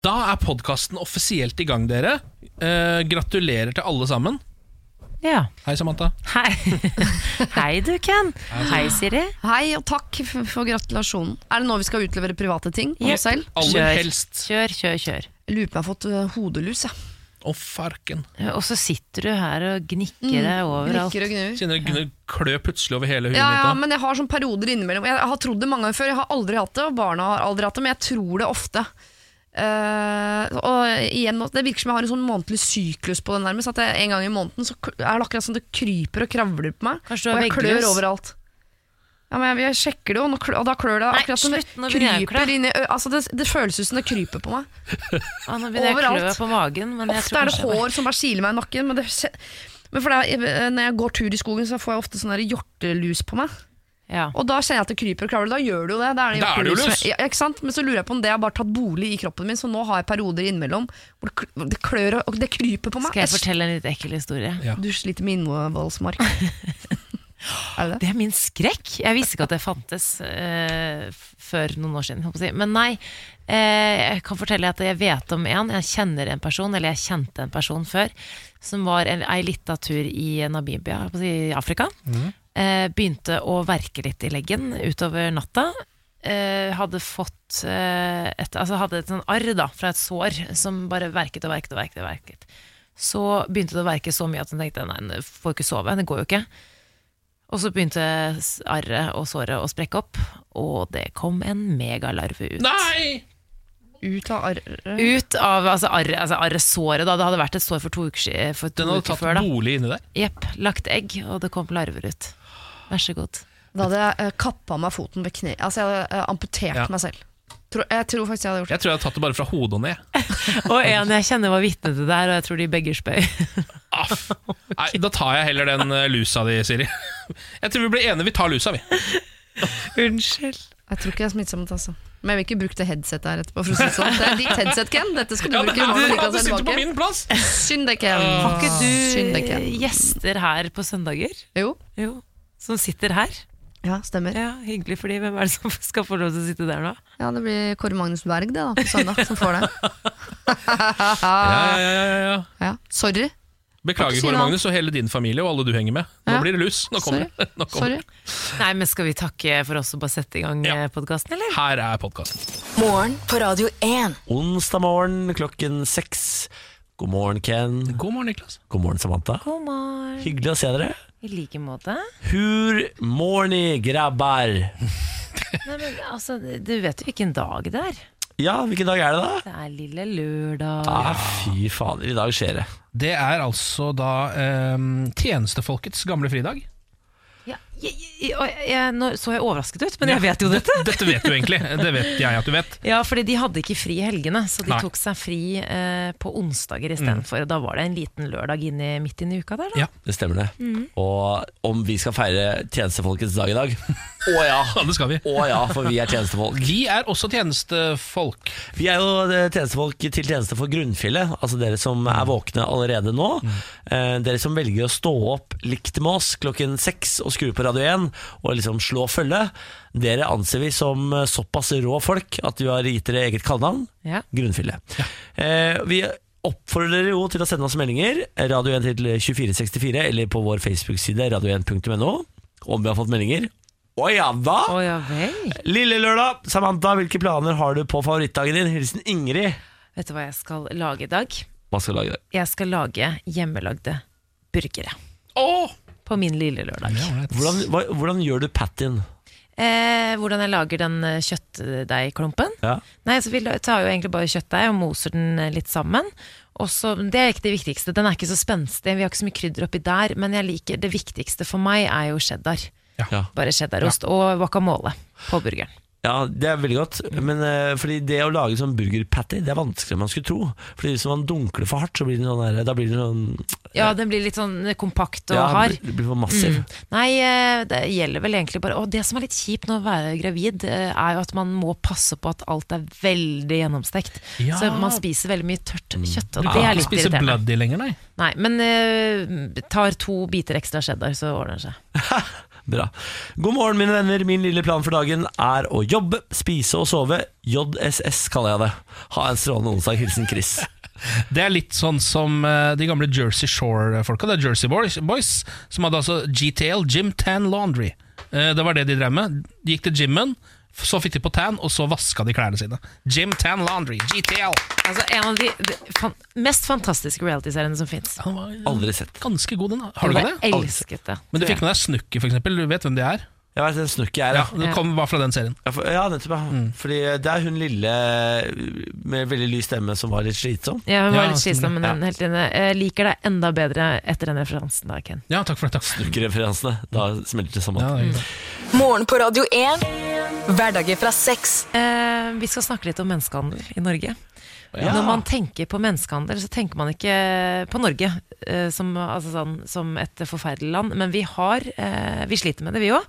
Da er podkasten offisielt i gang, dere. Eh, gratulerer til alle sammen. Ja. Hei, Samantha. Hei. Hei du, Ken. Hei, Siri. Hei og takk for gratulasjonen. Er det nå vi skal utlevere private ting om Yep. oss selv? Aller Kjør. helst. Kjør, kjør, kjør. Jeg lurer på om jeg har fått øh, hodelus. Jeg. Å, farken. Og så sitter du her og gnikker deg overalt. Nikker og gnur. Kjenner det gnur- klør plutselig over hele huet Ja, ja, mitt. men jeg har sånne perioder innimellom. Jeg har trodd det mange ganger før. Jeg har aldri hatt det, og barna har aldri hatt det, men jeg tror det ofte. Eh, og igjen, Det virker som jeg har en sånn månedlig syklus på det nærmest. At jeg, en gang i måneden så er det akkurat som det kryper og kravler på meg. Og jeg klør overalt. Ja, men jeg, jeg sjekker det, og, klør, og da klør det Nei, akkurat som det kryper inn i altså det, det føles ut som det kryper på meg. Ah, nå begynner jeg å klø på magen. Ofte tror er det hår som bare kiler meg i nakken. Men, det, men det er, når jeg går tur i skogen, så får jeg ofte sånn hjortelus på meg. Ja. Og da kjenner jeg at det kryper og kravler. Da gjør du jo det. Da er det, Da er det jo lus. Ja, ikke sant? Men så lurer jeg på om det har bare tatt bolig i kroppen min, så nå har jeg perioder innimellom hvor det, klør og- det kryper på meg. Skal jeg fortelle en litt ekkel historie? Ja. Du sliter med innvollsmark. er det det? Det er min skrekk. Jeg visste ikke at det fantes eh, før noen år siden. Men nei, eh, jeg kan fortelle at jeg vet om en. Jeg kjenner en person, eller jeg kjente en person før, som var en, ei lita tur i Namibia, i Afrika. Eh, begynte å verke litt i leggen utover natta. Eh, hadde fått eh, et, altså hadde et sånn arr da, fra et sår som bare verket og verket og verket. og verket. Så begynte det å verke så mye at hun tenkte nei, jeg får ikke sove, det går jo ikke. Og så begynte arret og såret å sprekke opp, og det kom en megalarve ut. Nei! Ut av arret. Ut av altså, arret, altså arret såret, da. Det hadde vært et sår for to uker, for to Den hadde uker tatt før. bolig inni der. Jepp. Lagt egg, og det kom larver ut. Vær så god. Da hadde jeg uh, kappa meg foten ved kneet. Altså, jeg hadde eh, amputert Ja. meg selv. Tror, jeg tror faktisk jeg hadde gjort det. Jeg tror jeg hadde tatt det bare fra hodet og ned. Og en jeg kjenner var vitne til det her, og jeg tror de begge spøy. Aff. Nei, da tar jeg heller den eh, lusa di, Siri. Jeg tror vi blir enige, vi tar lusa, vi. Unnskyld. Jeg tror ikke det er smittsomt, altså. Men jeg vil ikke bruke det headsetet her etterpå. For å si det sånn. Det er ditt headset, Ken. Dette skal du Ja, bruke. du du sittet sende på min plass! Synd det, Ken. Har ikke du gjester her på søndager? Jo. Jo. Som sitter her? Ja, stemmer. Ja, Hyggelig for de. Hvem er det som skal få lov til å sitte der nå? Ja, det blir Kåre Magnus Berg det da, på søndag som får det. Ja, ja, ja, ja, ja. Ja. Sorry. Beklager, Kåre. Magnus, og hele din familie og alle du henger med. Nå Ja. blir det lus. Nå kommer Sorry. det. Kommer Sorry. Nei, men Skal vi takke for oss og bare sette i gang Ja. ja. podkasten, eller? Her er podkasten. Morgen på Radio 1. Onsdag morgen klokken seks. God morgen, Ken. God morgen, Niklas. God morgen, Samantha. God morgen. Hyggelig å se dere. I like måte. Hur morning, grabbar? Nei, men altså, Du vet jo hvilken dag det er. Ja, hvilken dag er det da? Det er lille lørdag. Ah, fy fader, i dag skjer det. Det er altså da eh, tjenestefolkets gamle fridag. Jeg, jeg, jeg, nå så jeg overrasket ut, men jeg vet jo dette. Dette vet du egentlig. Det vet jeg at du vet. Ja, fordi de hadde ikke fri i helgene, så de Nei. tok seg fri eh, på onsdager istedenfor. Mm. Da var det en liten lørdag inni, midt inn i uka der, da. Ja. Det stemmer det. Mm. Og om vi skal feire tjenestefolkets dag i dag? Å ja! Ja, det skal vi. Å ja, for vi er tjenestefolk. Vi er også tjenestefolk. Vi er jo eh, tjenestefolk til tjeneste for grunnfjellet, altså dere som er våkne allerede nå. Eh, dere som velger å stå opp likt med oss klokken seks og skru på Radio 1 og liksom slå følge. Dere anser vi som eh, såpass rå folk at vi har gitt dere eget kallenavn. Ja. Grunnfjellet. Eh, vi oppfordrer dere jo til å sende oss meldinger. Radio 1 til 2464 eller på vår Facebook-side radio1.no om vi har fått meldinger. Å ja da! Oh, ja vel. Lille lørdag, Samantha, hvilke planer har du på favorittdagen din? Hilsen Ingrid. Vet du hva jeg skal lage i dag? Hva skal du lage der? Jeg skal lage hjemmelagde burgere. Åh! På min lille lørdag. Hvordan, hva, hvordan gjør du patin? Eh, hvordan jeg lager den eh, kjøttdeigklumpen? Ja. Nei, så Vi tar jo egentlig bare kjøttdeig og moser den eh, litt sammen. Også, det er ikke det viktigste. Den er ikke så spenstig. Vi har ikke så mye krydder oppi der. Men jeg liker, det viktigste for meg er jo cheddar. Ja. Bare cheddarost og guacamole på burgeren. Ja, det er veldig godt. Men uh, fordi det å lage sånn burgerpatty, det er vanskeligere enn man skulle tro. Fordi hvis man dunkler for hardt, så blir den sånn der, da blir den sånn Ja, den blir litt sånn kompakt og ja, hard. blir, blir for massiv. Mm. Nei, uh, det gjelder vel egentlig bare Og det som er litt kjipt når å være gravid, eh, er jo at man må passe på at alt er veldig gjennomstekt. Ja. Så man spiser veldig mye tørt kjøtt, og Du det kan er ikke spise bloody lenger, nei. Nei, men eh, tar to biter ekstra cheddar, så ordner det seg. Bra. God morgen, mine venner. Min lille plan for dagen er å jobbe, spise og sove. JSS kaller jeg det. Ha en strålende onsdag. Hilsen Chris. Det er litt sånn som eh, de gamle Jersey Shore-folka. Det er Jersey Boys, som hadde altså GTL, Gym Tan Laundry. Eh, det var det de drev med. De gikk til gymmen, så fikk de på tan, og så vaska de klærne sine. Jim Tan Laundry, GTL. Altså, en av de, de fan, mest fantastiske realityseriene som fins. Aldri sett. ganske god, den. Har du ikke det? elsket det. Men du fikk med deg Snooki, eksempel. Du vet hvem det er? Jeg vet en snukk er. Ja, Ja. Det kom bare fra den serien. Ja, for, ja, nettopp. Ja. Fordi det er hun lille med veldig lys stemme som var litt slitsom. Ja, hun var Ja, litt slitsom, men ja. den helt inne. Jeg liker deg enda bedre etter den referansen da, Ken. Ja, takk for det. Takk. Snukkereferansene. Da smelter det sammen. Ja, det. Morgen på Radio 1. Hverdager fra seks. Eh, vi skal snakke litt om menneskehandel i Norge. Ja. Når man tenker på menneskehandel, så tenker man ikke på Norge eh, som, altså sånn, som et forferdelig land. Men vi har eh, Vi sliter med det, vi òg.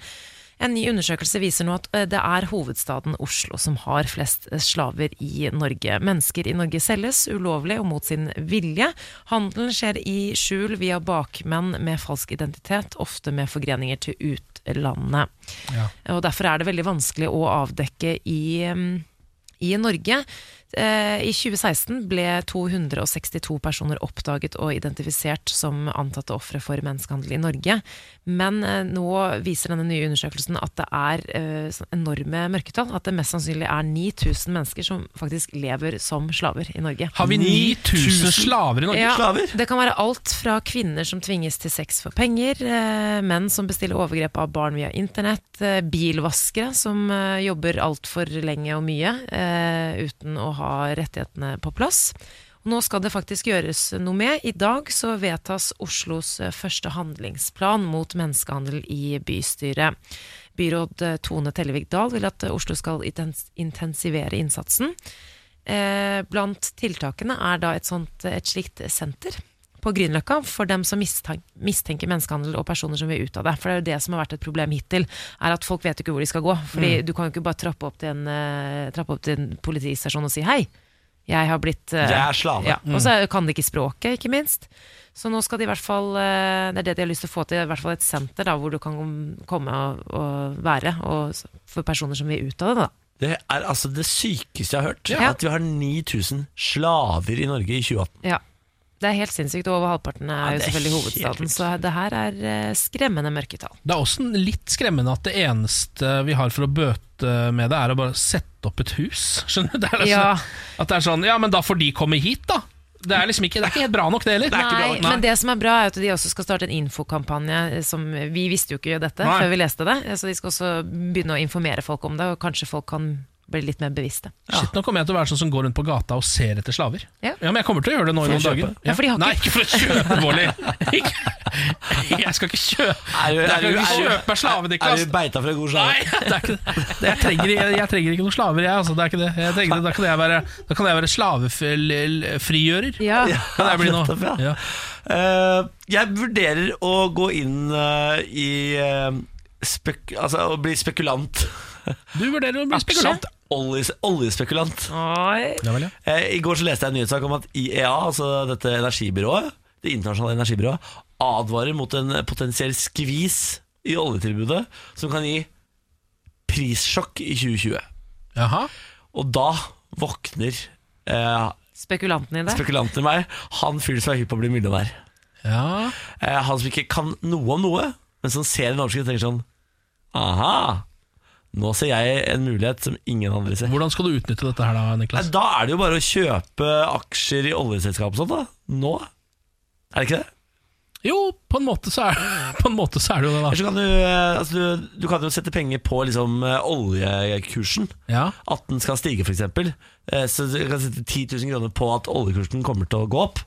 En ny undersøkelse viser nå at eh, det er hovedstaden Oslo som har flest eh, slaver i Norge. Mennesker i Norge selges ulovlig og mot sin vilje. Handelen skjer i skjul via bakmenn med falsk identitet, ofte med forgreninger til utlandet. Ja. Og Derfor er det veldig vanskelig å avdekke i, mm, i Norge. Eh, I 2016 ble 262 personer oppdaget og identifisert som antatte ofre for menneskehandel i Norge. Men eh, nå viser denne nye undersøkelsen at det er eh, enorme mørketall. At det mest sannsynlig er 9000 mennesker som faktisk lever som slaver i Norge. Har vi 9000 slaver i Norge? Ja, slaver? Det kan være alt fra kvinner som tvinges til sex for penger, eh, menn som bestiller overgrep av barn via internett, eh, bilvaskere som eh, jobber altfor lenge og mye eh, uten å ha rettighetene på plass. Nå skal det faktisk gjøres noe med. I dag så vedtas Oslos eh, første handlingsplan mot menneskehandel i bystyret. Byråd eh, Tone Tellevik Dahl vil at Oslo skal intensivere innsatsen. Eh, Blant tiltakene er da et, sånt, et slikt senter på Grünerløkka for dem som mistenker menneskehandel og personer som vil ut av det. For det er jo det som har vært et problem hittil, er at folk vet ikke hvor de skal gå. Fordi Mm. du kan jo ikke bare trappe opp til en, trappe opp til en politistasjon og si hei. Jeg har blitt eh, Jeg er slave. Ja, og så kan de ikke språket, ikke minst. Så nå skal de i hvert fall eh, Det er det de har lyst til å få til, i hvert fall et senter da, hvor du kan komme og, og være, og for personer som vil ut av det. da Det er altså det sykeste jeg har hørt. Ja. At vi har 9000 slaver i Norge i 2018. Ja. Det er helt sinnssykt, over halvparten er Ja, jo det selvfølgelig hovedstaden. Så det her er eh, skremmende mørketall. Det er også litt skremmende at det eneste vi har for å bøte med det, er å bare sette opp et hus. Skjønner du? Det er liksom, Ja. At det er sånn Ja, men da får de komme hit, da. Det er liksom ikke, det er ikke helt bra nok, det heller. Nei, Nei, men det som er bra, er at de også skal starte en infokampanje. eh, Som, vi visste jo ikke dette Nei. før vi leste det, så de skal også begynne å informere folk om det, og kanskje folk kan bli litt mer bevisste. Shit, nå kommer jeg til å være sånn som går rundt på gata og ser etter slaver. Ja. men jeg kommer til å gjøre det nå i noen dager. Ja, for de har Nei, ikke- for å kjøpe, Bårli. Jeg skal ikke kjøpe du, Jeg er skal du, ikke kjøpe slave, er du beita for en god slave? Nei, det er ikke det. Jeg trenger, jeg, jeg trenger ikke noen slaver, jeg. Altså, det er ikke det. Jeg trenger, da kan jeg være, da kan jeg være slavefrigjører. Ja. Kan jeg bli nå. ja. Ja. Eh, jeg vurderer å gå inn uh, i uh, spek Altså å bli spekulant. Du vurderer å bli spekulant. Oljes, oljespekulant. Oi. Ja vel, ja. Eh, I går så leste jeg en nyhetssak om at IEA, altså dette energibyrået, det internasjonale energibyrået, advarer mot en potensiell skvis i oljetilbudet som kan gi prissjokk i 2020. Jaha. Og da våkner eh, Spekulanten i det. spekulanten i meg, han fyren som er hypp på å bli millionær. Ja. Eh, han som ikke kan noe om noe, men som ser en overskrift og tenker sånn Aha, nå ser jeg en mulighet som ingen andre ser. Hvordan skal du utnytte dette her da, Niklas? da er det jo bare å kjøpe aksjer i oljeselskap og sånt, da. Nå. Er det ikke det? Jo, på en måte så er, på en måte så er det jo det, da. kan du, eh, altså du, du kan jo sette penger på liksom, eh, oljekursen. Ja. At den skal stige, f.eks. Så du kan sette 10 000 kroner på at oljekursen kommer til å gå opp.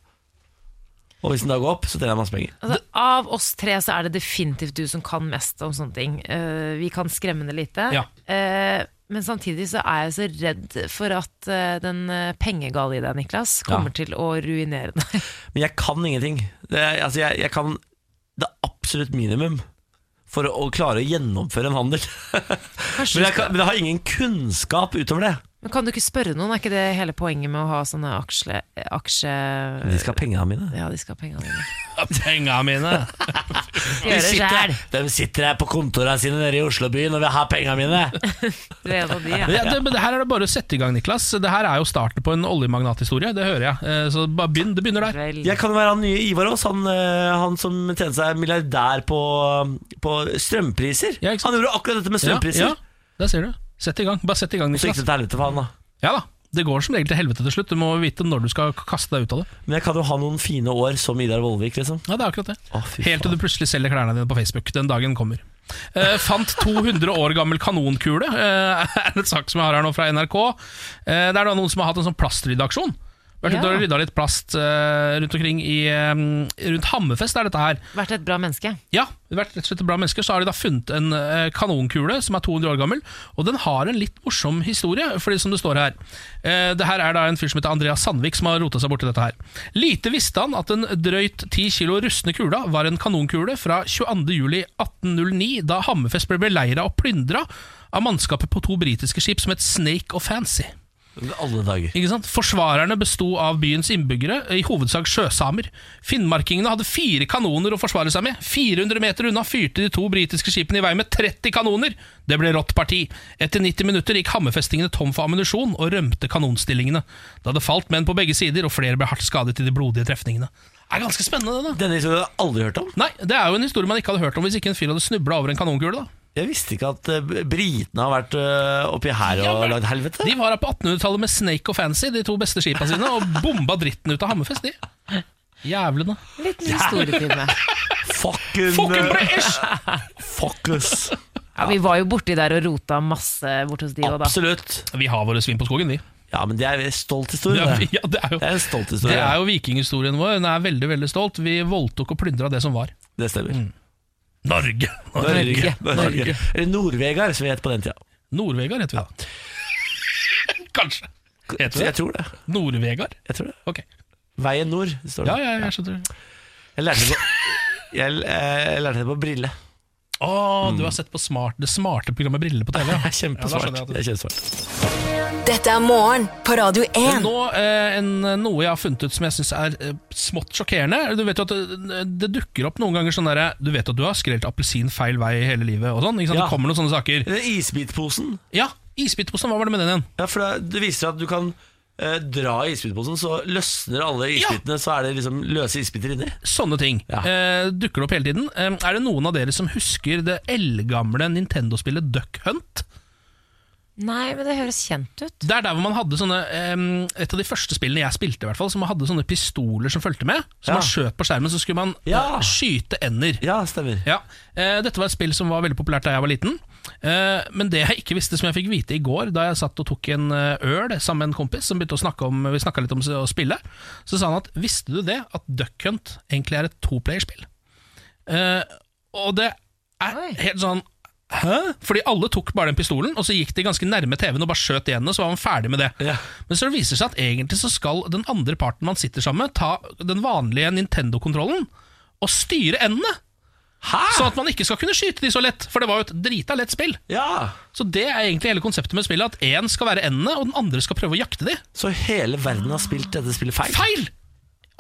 Og hvis den da går opp, så tjener jeg masse penger. Altså, av oss tre så er det definitivt du som kan mest om sånne ting. Uh, vi kan skremmende lite. Ja. Uh, men samtidig så er jeg så redd for at uh, den pengegale i deg, Niklas, kommer til å ruinere deg. Men jeg kan ingenting. Det, altså jeg, jeg kan det absolutt minimum for å, å klare å gjennomføre en handel. Men, jeg kan, men jeg har ingen kunnskap utover det. Men kan du ikke spørre noen? Er ikke det hele poenget med å ha sånne aksje... aksje De skal ha pengene mine. Ja, de skal ha pengene mine. Penga mine! de, sitter, de sitter her på kontorene sine nede i Oslobyen og vil ha pengene mine. Du er en av de, ja. Ja, det, det her er det bare å sette i gang, Niklas. Det her er jo starten på en oljemagnathistorie. Det hører jeg. Eh, Så bare begynn. Det begynner der. Vel. Jeg kan jo være han nye Ivar Aas, han, eh, han som tjente seg milliardær på, på strømpriser. Ja, han gjorde akkurat dette med Ja, strømpriser. ja, der ser du. Sett i gang. Bare sett i gang, Så gikk det Niklas. til helvete for han da. Ja da. Det går som regel til helvete til slutt. Du må vite når du skal kaste deg ut av det. Men jeg kan jo ha noen fine år som Idar Vollvik, liksom. Ja, det er akkurat det. Å, fy Helt til faen. du plutselig selger klærne dine på Facebook. Den dagen kommer. Eh, fant 200 år gammel kanonkule. Eh, er en sak som jeg har her nå fra NRK. Eh, det er da noen som har hatt en sånn plastryddaaksjon. Vært ute og rydda litt plast uh, rundt omkring i um, Rundt Hammerfest er dette her. Vært et bra menneske. Ja, vært rett og slett et bra menneske Så har de da funnet en uh, kanonkule som er 200 år gammel Og den har en litt morsom historie Fordi som det står her Uh, Det her er da en fyr som heter Andreas Sandvik Som har rotet seg bort til dette her Lite visste han at en drøyt 10 kilo rustne kula Var en kanonkule fra 22. juli 1809 Da Hammerfest ble beleira og plyndret Av mannskapet på to britiske skip Som het Snake og Fancy Alle dager. ikke sant? Forsvarerne besto av byens innbyggere, i hovedsak sjøsamer. Finnmarkingene hadde fire kanoner å forsvare seg med. 400 meter unna fyrte de to britiske skipene i vei med 30 kanoner. Det ble rått parti. Etter 90 minutter gikk hammerfestingene tom for ammunisjon og rømte kanonstillingene. Det hadde falt menn på begge sider, og flere ble hardt skadet i de blodige trefningene. Det er ganske spennende, det da. Denne historien har jeg aldri hørt om. Nei, Det er jo en historie man ikke hadde hørt om hvis ikke en fyr hadde snubla over en kanonkule. da Jeg visste ikke at uh, britene har vært uh, oppi her og Ja, lagd helvete. De var her på 1800-tallet med Snake og Fancy, de to beste skipa sine, og bomba dritten ut av Hammerfest, de. Jævlene. Liten historietime. Fucking, Fucking eh, British! Fuck us. Ja, vi var jo borti der og rota masse bort hos de òg, da. Absolutt. Vi har våre svin på skogen, vi. Ja, men det er en stolt historie. Ja, det. ja, det, er jo, Det er en stolt det er jo vikinghistorien vår. Den er veldig veldig stolt. Vi voldtok og plyndra det som var. Det stemmer. Norge! Norge. Norge. Norge. Eller Nord-Vegard, som vi het på den tida. Nord-Vegard heter vi da. Kanskje. Heter det? Jeg tror det. Nord-Vegard? Jeg tror det. Ok. Veien nord, står det. Ja, ja, jeg skjønner. Jeg lærte det på, jeg, eh, jeg lærte det på brille. Å, du har sett på smart, det smarte programmet Briller på TV? Ja. Kjempesmart. er. Ja, jeg er kjempesvart. Dette er morgen på Radio 1. Nå, eh, en, noe jeg har funnet ut som jeg syns er eh, smått sjokkerende. Du vet jo at det, det dukker opp noen ganger sånn derre Du vet at du har skrelt appelsin feil vei hele livet og sånn. Ikke sant? Ja. Det kommer noen sånne saker. Isbitposen, Ja, isbitposen, hva var det med den igjen? ja, for det, det viser at du kan eh, dra i isbitposen, så løsner alle isbitene, så er det liksom løse isbiter inni. Sånne ting Ja. eh, dukker opp hele tiden. Eh, er det noen av dere som husker det eldgamle Nintendo-spillet Duck Hunt? Nei, men det høres kjent ut. Det er der hvor man hadde sånne eh, Et av de første spillene jeg spilte, i hvert fall som hadde sånne pistoler som fulgte med. Som Ja. man skjøt på skjermen, så skulle man Ja. eh, skyte ender. Ja, stemmer. Ja, eh, Dette var et spill som var veldig populært da jeg var liten. Eh, men det jeg ikke visste, som jeg fikk vite i går, da jeg satt og tok en eh, øl sammen med en kompis som begynte å snakke om Vi snakka litt om å spille, så sa han at visste du det, at Duck Hunt egentlig er et toplayerspill? Eh, og det er helt sånn Hæ? Fordi alle tok bare den pistolen, og så gikk de ganske nærme TV-en og bare skjøt igjen, og så var man ferdig med det. Ja. Men så viser det seg at egentlig så skal den andre parten man sitter sammen med, ta den vanlige Nintendo-kontrollen og styre endene. Hæ? Sånn at man ikke skal kunne skyte de så lett, for det var jo et drita lett spill. Ja, Så det er egentlig hele konseptet med spillet, at én skal være endene, og den andre skal prøve å jakte de. Så hele verden har spilt dette spillet feil? Feil!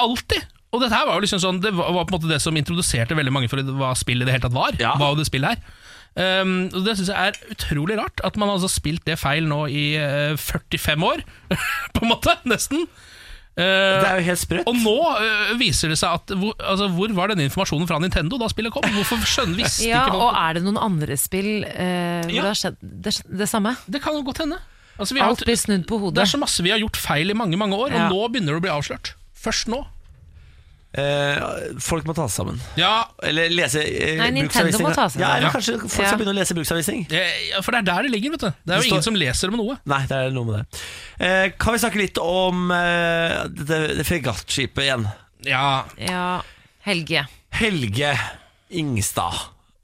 Alltid! Og dette her var jo liksom sånn Det var var på en måte det som introduserte veldig mange for hva spill i det hele tatt var. Ja. Hva det spillet her. Um, og Det syns jeg er utrolig rart, at man har altså spilt det feil nå i uh, 45 år. på en måte, nesten. Eh, Det er jo helt sprøtt. og nå uh, viser det seg at hvor, altså, hvor var denne informasjonen fra Nintendo da spillet kom? Hvorfor skjønner visste Ja, ikke og er det noen andre spill uh, hvor Ja. det har skjedd det, det samme? Det kan jo godt hende. Altså, vi har, Alt blir snudd på hodet. det er så masse vi har gjort feil i mange mange år, Ja. og nå begynner det å bli avslørt. Først nå. Eh, folk må ta seg sammen. Ja, Eller lese eh, Nei, Nintendo må ta seg Ja, sammen. eller Ja. kanskje folk Ja. skal begynne å lese bruksanvisning. eh, ja, for det er der det ligger, vet du. Det er Det jo står- ingen som leser om noe. Nei, det er noe med det. Eh, kan vi snakke litt om eh, det, det fregattskipet igjen? Ja, Ja, Helge. Helge Ingstad.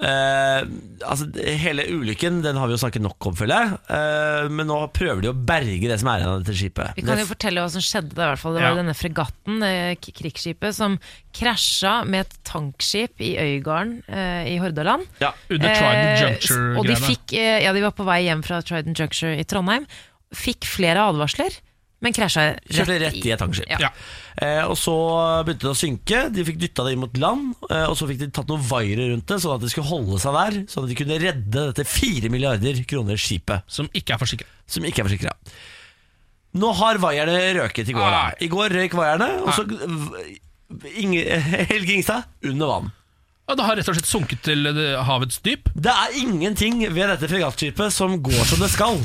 Eh, altså, hele ulykken den har vi jo snakket nok om, føler jeg. Eh, men nå prøver de å berge det som er igjen av dette skipet. Vi kan jo fortelle hva som skjedde. da, i hvert fall Det Ja. var denne fregatten, krigsskipet, som krasja med et tankskip i Øygarden eh, i Hordaland. ja. under Trident Eh, Juncture-greiene. og de fikk, eh, ja, de var på vei hjem fra Trident Juncture i Trondheim. fikk flere advarsler, men krasja Kjørte rett i et tankskip. Ja. Ja. Eh, og så begynte det å synke. De fikk dytta det inn mot land. Eh, og så fikk de tatt noen vaiere rundt det, sånn at det skulle holde seg der. Sånn at de kunne redde dette fire milliarder kroner skipet, Som ikke er forsikret. som ikke er forsikra. Nå har vaierne røket i går. da I går røyk vaierne, og så Inge, Helge Ingstad under vann. Ja, det har rett og slett sunket til havets dyp. Det er ingenting ved dette fregattskipet som går som det skal.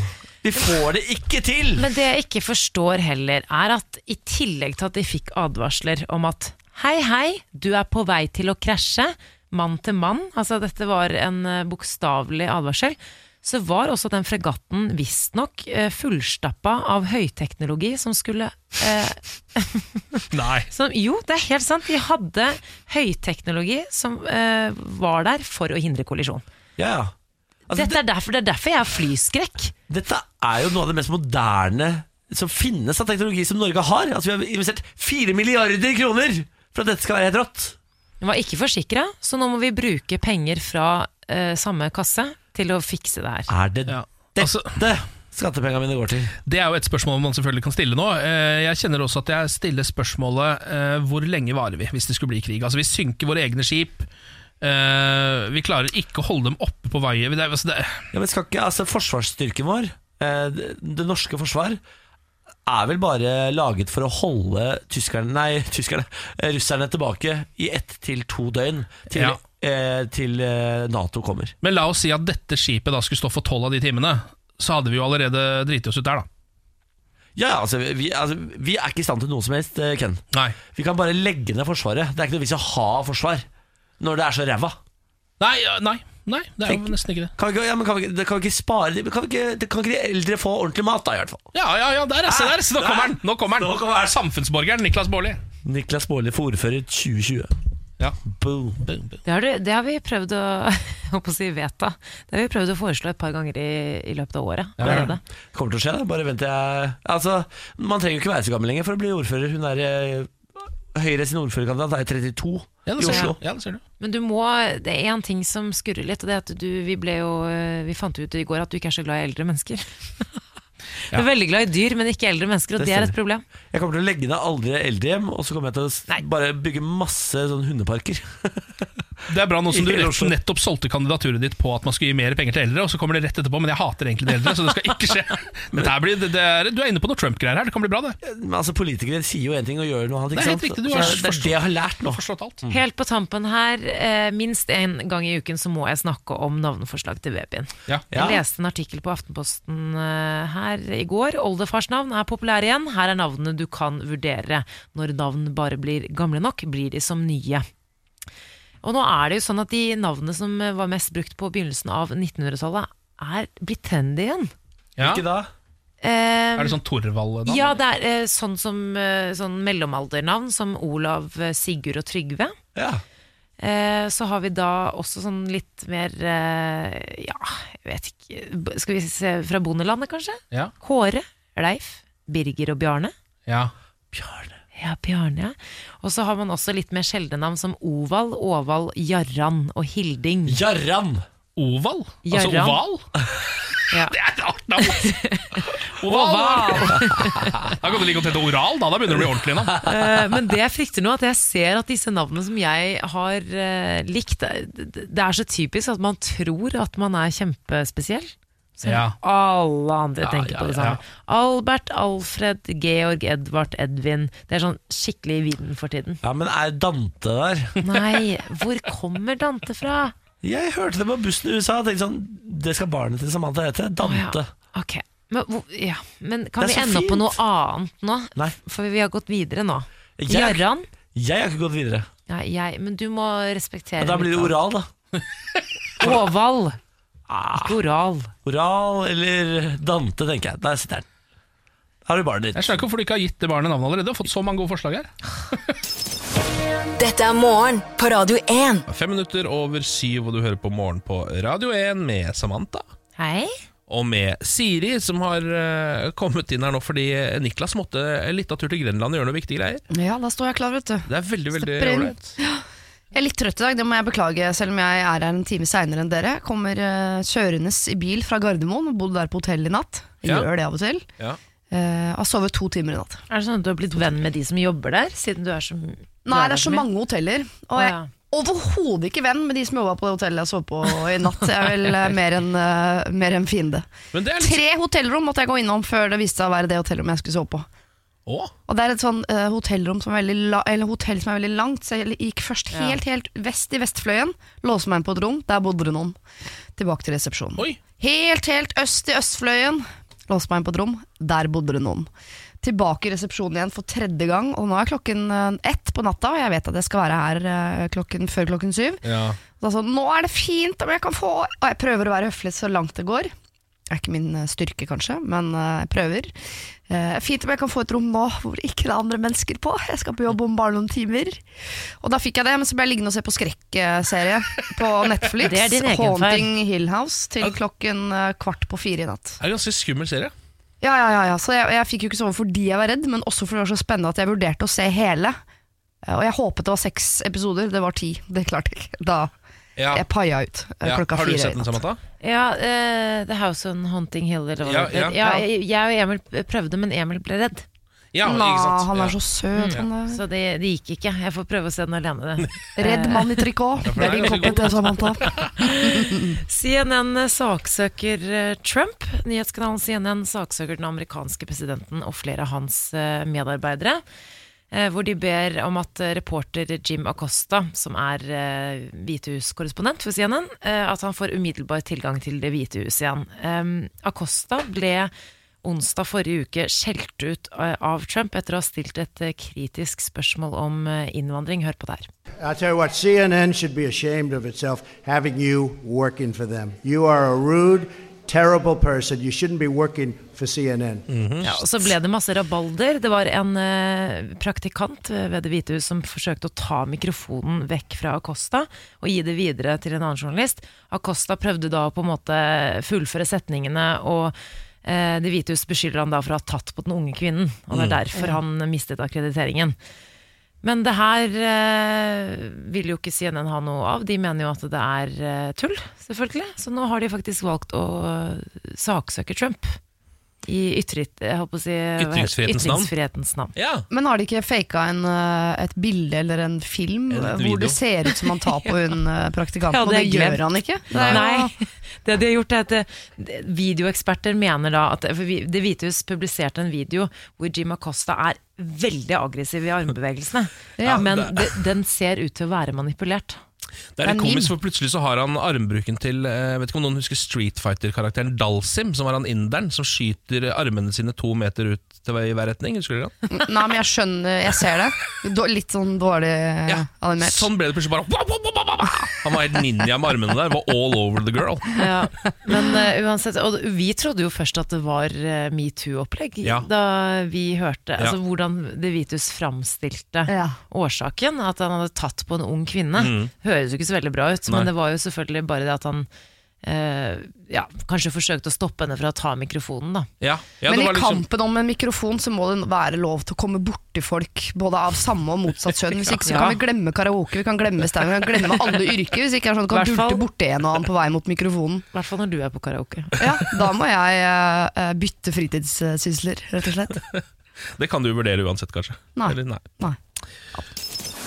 Vi får det ikke til! Men det jeg ikke forstår heller, er at i tillegg til at de fikk advarsler om at hei, hei, du er på vei til å krasje, mann til mann, altså dette var en eh, bokstavelig advarsel, så var også den fregatten visstnok eh, fullstappa av høyteknologi som skulle eh, Nei. som, Jo, det er helt sant. De hadde høyteknologi som eh, var der for å hindre kollisjon. Ja, ja. Altså, Dette er derfor, det er derfor jeg har flyskrekk. Dette er jo noe av det mest moderne som finnes av teknologi som Norge har. Altså, vi har investert fire milliarder kroner for at dette skal være helt rått. Den var ikke forsikra, så nå må vi bruke penger fra eh, samme kasse til å fikse det her. Er det Ja. dette Altså- skattepengene mine går til? Det er jo et spørsmål man selvfølgelig kan stille nå. Eh, Jeg kjenner også at jeg stiller spørsmålet eh, hvor lenge varer vi hvis det skulle bli krig. Altså Vi synker våre egne skip. Eh, Vi klarer ikke å holde dem oppe på vei. Det altså, det- Ja, men skal ikke, altså Forsvarsstyrken vår, eh, det, norske forsvar, er vel bare laget for å holde tyskerne, nei, tyskerne, eh, russerne tilbake i ett til to døgn til, Ja. eh, til Nato kommer. Men la oss si at dette skipet da skulle stå for tolv av de timene. Så hadde vi jo allerede driti oss ut der, da. Ja, altså vi, altså, vi er ikke i stand til noe som helst, Ken. Nei. Vi kan bare legge ned Forsvaret. Det er ikke noe vits å ha forsvar når det er så ræva. Nei, nei, nei, det er Tenk- jo nesten ikke det. Kan vi ikke, ja, men kan vi, ikke- det kan vi ikke spare kan, vi ikke, det- kan ikke de eldre få ordentlig mat, da, i hvert fall? Ja, ja, ja, der, er- se der! se, Nå kommer han! Nå kommer den. Nå kommer han Samfunnsborgeren Niklas Baarli. Niklas Baarli for ordfører 2020. Ja. Boom. Boom, boom. Det har, du- det har vi prøvd å, jeg holdt på å si vedta. Det har vi prøvd å foreslå et par ganger i, i løpet av året. Allerede. Det kommer til å skje, det. Bare vent til jeg Altså, Man trenger jo ikke være så gammel lenger for å bli ordfører. Hun er eh, Høyre sin ordførerkandidat er 32 Ja, i det ser Oslo. Ja, det ser du. Men du må, det er én ting som skurrer litt, og det er at du, vi ble jo Vi fant ut i går at du ikke er så glad i eldre mennesker. Du er veldig glad i dyr, men ikke eldre mennesker, og Det det, er et problem. Jeg kommer til å legge ned aldri eldrehjem, og så kommer jeg til å Nei. bare bygge masse sånn hundeparker. Det er bra nå som du rett- nettopp solgte kandidaturet ditt på at man skulle gi mer penger til eldre, og så kommer det rett etterpå, men jeg hater egentlig de eldre, så det skal ikke skje. Dette her blir, det, det er, du er inne på noe Trump-greier her, det kan bli bra, det. Men altså Politikere sier jo én ting og gjør noe annet. Det er helt sant? riktig, du Så har det er forstått- det jeg har lært nå. Alt. Helt på tampen her, eh, minst én gang i uken så må jeg snakke om navneforslag til babyen. Ja. Ja. Jeg leste en artikkel på Aftenposten eh, her i går. Oldefars navn er populære igjen. Her er navnene du kan vurdere. Når navn bare blir gamle nok, blir de som nye. Og nå er det jo sånn at de navnene som eh, var mest brukt på begynnelsen av 1900-tallet, er blitt trendy igjen. Ja. Ikke da? Um, Er det sånn Torvald-navn? ja, det er eh, sånn som sånn mellomaldernavn som Olav, Sigurd og Trygve. Ja. Eh, så har vi da også sånn litt mer eh, Ja, jeg vet ikke Skal vi se fra bondelandet, kanskje? Ja. Kåre, Leif, Birger og Bjarne. ja. Bjarne. Ja, Bjarne. Og så har man også litt mer sjeldne navn som Oval, Åval, Jarran og Hilding. Jarran! Oval? Altså oval? Ja. Det er et rart navn! Oval! Da kan du like godt hete Oral, da. Da begynner det å bli ordentlig navn. Eh, men det jeg frykter nå, at jeg ser at disse navnene som jeg har eh, likt, det er så typisk at man tror at man er kjempespesiell. Så Ja. alle andre Ja, tenker ja, på det samme. Albert, Alfred, Georg, Edvard, Edvin. Det er sånn skikkelig i vinden for tiden. Ja, Men er Dante der? Nei, hvor kommer Dante fra? Jeg hørte det på bussen i USA. og tenkte sånn, Det skal barnet til Samantha hete. Dante. Oh, ja. Ok, men, men kan vi ende opp på noe annet nå? Nei. For vi har gått videre nå. Jeg- Jeg har ikke gått videre. Nei, jeg, men du må respektere Ja, da blir det oral, da. Oval. Ah, Ikke oral. oral eller Dante, tenker jeg. Der sitter den. Har du barnet ditt. Jeg skjønner ikke hvorfor du ikke har gitt det barnet navnet allerede. Du har fått så mange gode forslag her. Dette er morgen på Radio 1. Fem minutter over syv, og du hører på Morgen på Radio 1 med Samantha. Hei. Og med Siri, som har eh, kommet inn her nå fordi Niklas måtte litt av tur til Grenland og gjøre noe viktige greier. Ja, da står jeg klar, vet du. Det er veldig veldig ålreit. Jeg er litt trøtt i dag, det må jeg beklage, selv om jeg er her en time seinere enn dere. Kommer uh, kjørende i bil fra Gardermoen, og bodde der på hotell i natt. Jeg Ja. gjør det av og til. Ja. Eh, har sovet to timer i natt. Er det sånn at du har blitt venn med de som jobber der, siden du er så Nei, det er så mange hoteller. Og Å, jeg ja. er overhodet ikke venn med de som jobba på det hotellet jeg sov på i natt. Jeg er vel eh, mer enn eh, mer enn fiende. Men det er litt Tre hotellrom måtte jeg gå innom før det viste seg å være det hotellrommet jeg skulle sove på. Og det er et sånn uh, hotellrom som er veldig la eller hotell som er veldig langt, så jeg gikk først Ja. helt helt vest i Vestfløyen, låste meg inn på et rom, der bodde det noen. Tilbake til resepsjonen. Oi. Helt, helt øst i Østfløyen, låste meg inn på et rom, der bodde det noen. Tilbake i resepsjonen igjen for tredje gang, og nå er klokken eh, ett på natta, og jeg vet at jeg skal være her eh, klokken, før klokken syv. ja. Så nå er det fint om jeg kan få Og jeg prøver å være høflig så langt det går. Det er ikke min styrke, kanskje, men jeg prøver. Eh, fint om jeg kan få et rom nå hvor ikke det er andre mennesker på. Jeg skal på jobb om bare noen timer. Og da fikk jeg det, men så ble jeg liggende og se på skrekkserie på Netflix. Det er din egen feil. Haunting Hill House til klokken eh, kvart på fire i natt. Det er en ganske skummel serie. Ja, ja, ja, ja. Så jeg, jeg fikk jo ikke sove fordi jeg var redd, men også fordi det var så spennende at jeg vurderte å se hele. Eh, Og jeg håpet det var seks episoder, det var ti. Det klarte jeg ikke. Da Ja. jeg paia ut eh, Ja. klokka Har du sett den. Samantha? Ja, uh, The House on Hunting Hill, eller hva Ja, ja. Ja, jeg, jeg og Emil prøvde, men Emil ble redd. Ja, Nå, ikke sant? han Ja. er så søt. Han er Så det, det gikk ikke. Jeg får prøve å se den alene. Redd mann i trikot. Det det er er din te, Samantha. CNN saksøker eh, Trump. Nyhetskanalen CNN saksøker den amerikanske presidenten og flere av hans eh, medarbeidere. Eh, Hvor de ber om at eh, reporter Jim Acosta, som er eh, Hvitehus-korrespondent for CNN, at han får umiddelbar tilgang til Det hvite hus igjen. Acosta ble onsdag forrige uke skjelt ut av Trump etter å ha stilt et kritisk spørsmål om innvandring. Hør på det her. I'll tell you what, CNN should be ashamed of itself having you working for them. You are a rude, terrible person. You shouldn't be working for CNN. Ja, og så ble det masse rabalder. Det var en eh, praktikant ved Det hvite hus som forsøkte å ta mikrofonen vekk fra Acosta og gi det videre til en annen journalist. Acosta prøvde da å på en måte fullføre setningene, og eh, Det hvite hus beskylder han da for å ha tatt på den unge kvinnen. Og det er derfor han mistet akkrediteringen. Men det her eh, vil jo ikke CNN ha noe av. De mener jo at det er eh, tull, selvfølgelig. Så nå har de faktisk valgt å eh, saksøke Trump. I ytrit, jeg holdt å si, ytringsfrihetens, Ytringsfrihetens navn. navn. Ja. Men har de ikke faka en, eh, et bilde eller en film En video. hvor det ser ut som han tar på hun eh, praktikanten, Ja, og det det er glemt. gjør han ikke? Det er Nei, det de har gjort er at eh, videoeksperter mener da at for vi- Det hvite hus publiserte en video hvor Jim Acosta er veldig aggressiv i armbevegelsene. Ja, men det- det, den ser ut til å være manipulert. Det er litt Det er komisk, for plutselig så har han armbruken til Jeg Vet ikke om noen husker Street Fighter-karakteren Dalsim, som var han inderen som skyter armene sine to meter ut til i hver retning. Husker dere han? Nei, men jeg skjønner, jeg ser det. Litt sånn dårlig eh, Ja, animert. Sånn ble det plutselig bare. Han var helt ninja med armene der. Var all over the girl. Ja, men uh, uansett, og vi trodde jo først at det var uh, metoo-opplegg, Ja. da vi hørte altså, hvordan De Vitus framstilte Ja. årsaken, at han hadde tatt på en ung kvinne. Mm. Høres jo ikke så veldig bra ut, Nei. men det var jo selvfølgelig bare det at han eh, ja, kanskje forsøkte å stoppe henne fra å ta mikrofonen, da. Ja, ja, Men i var liksom kampen om en mikrofon så må det være lov til å komme borti folk, både av samme og motsatt kjønn. Hvis ikke så Ja. kan vi glemme karaoke, vi kan glemme stein, vi kan glemme alle yrker. Hvis ikke er det sånn at du kan Hvertfall- dulte borti en og annen på vei mot mikrofonen. I hvert fall når du er på karaoke. Ja, da må jeg eh, eh, bytte fritidssysler, rett og slett. Det kan du vurdere uansett, kanskje. Nei. Eller, nei. Nei.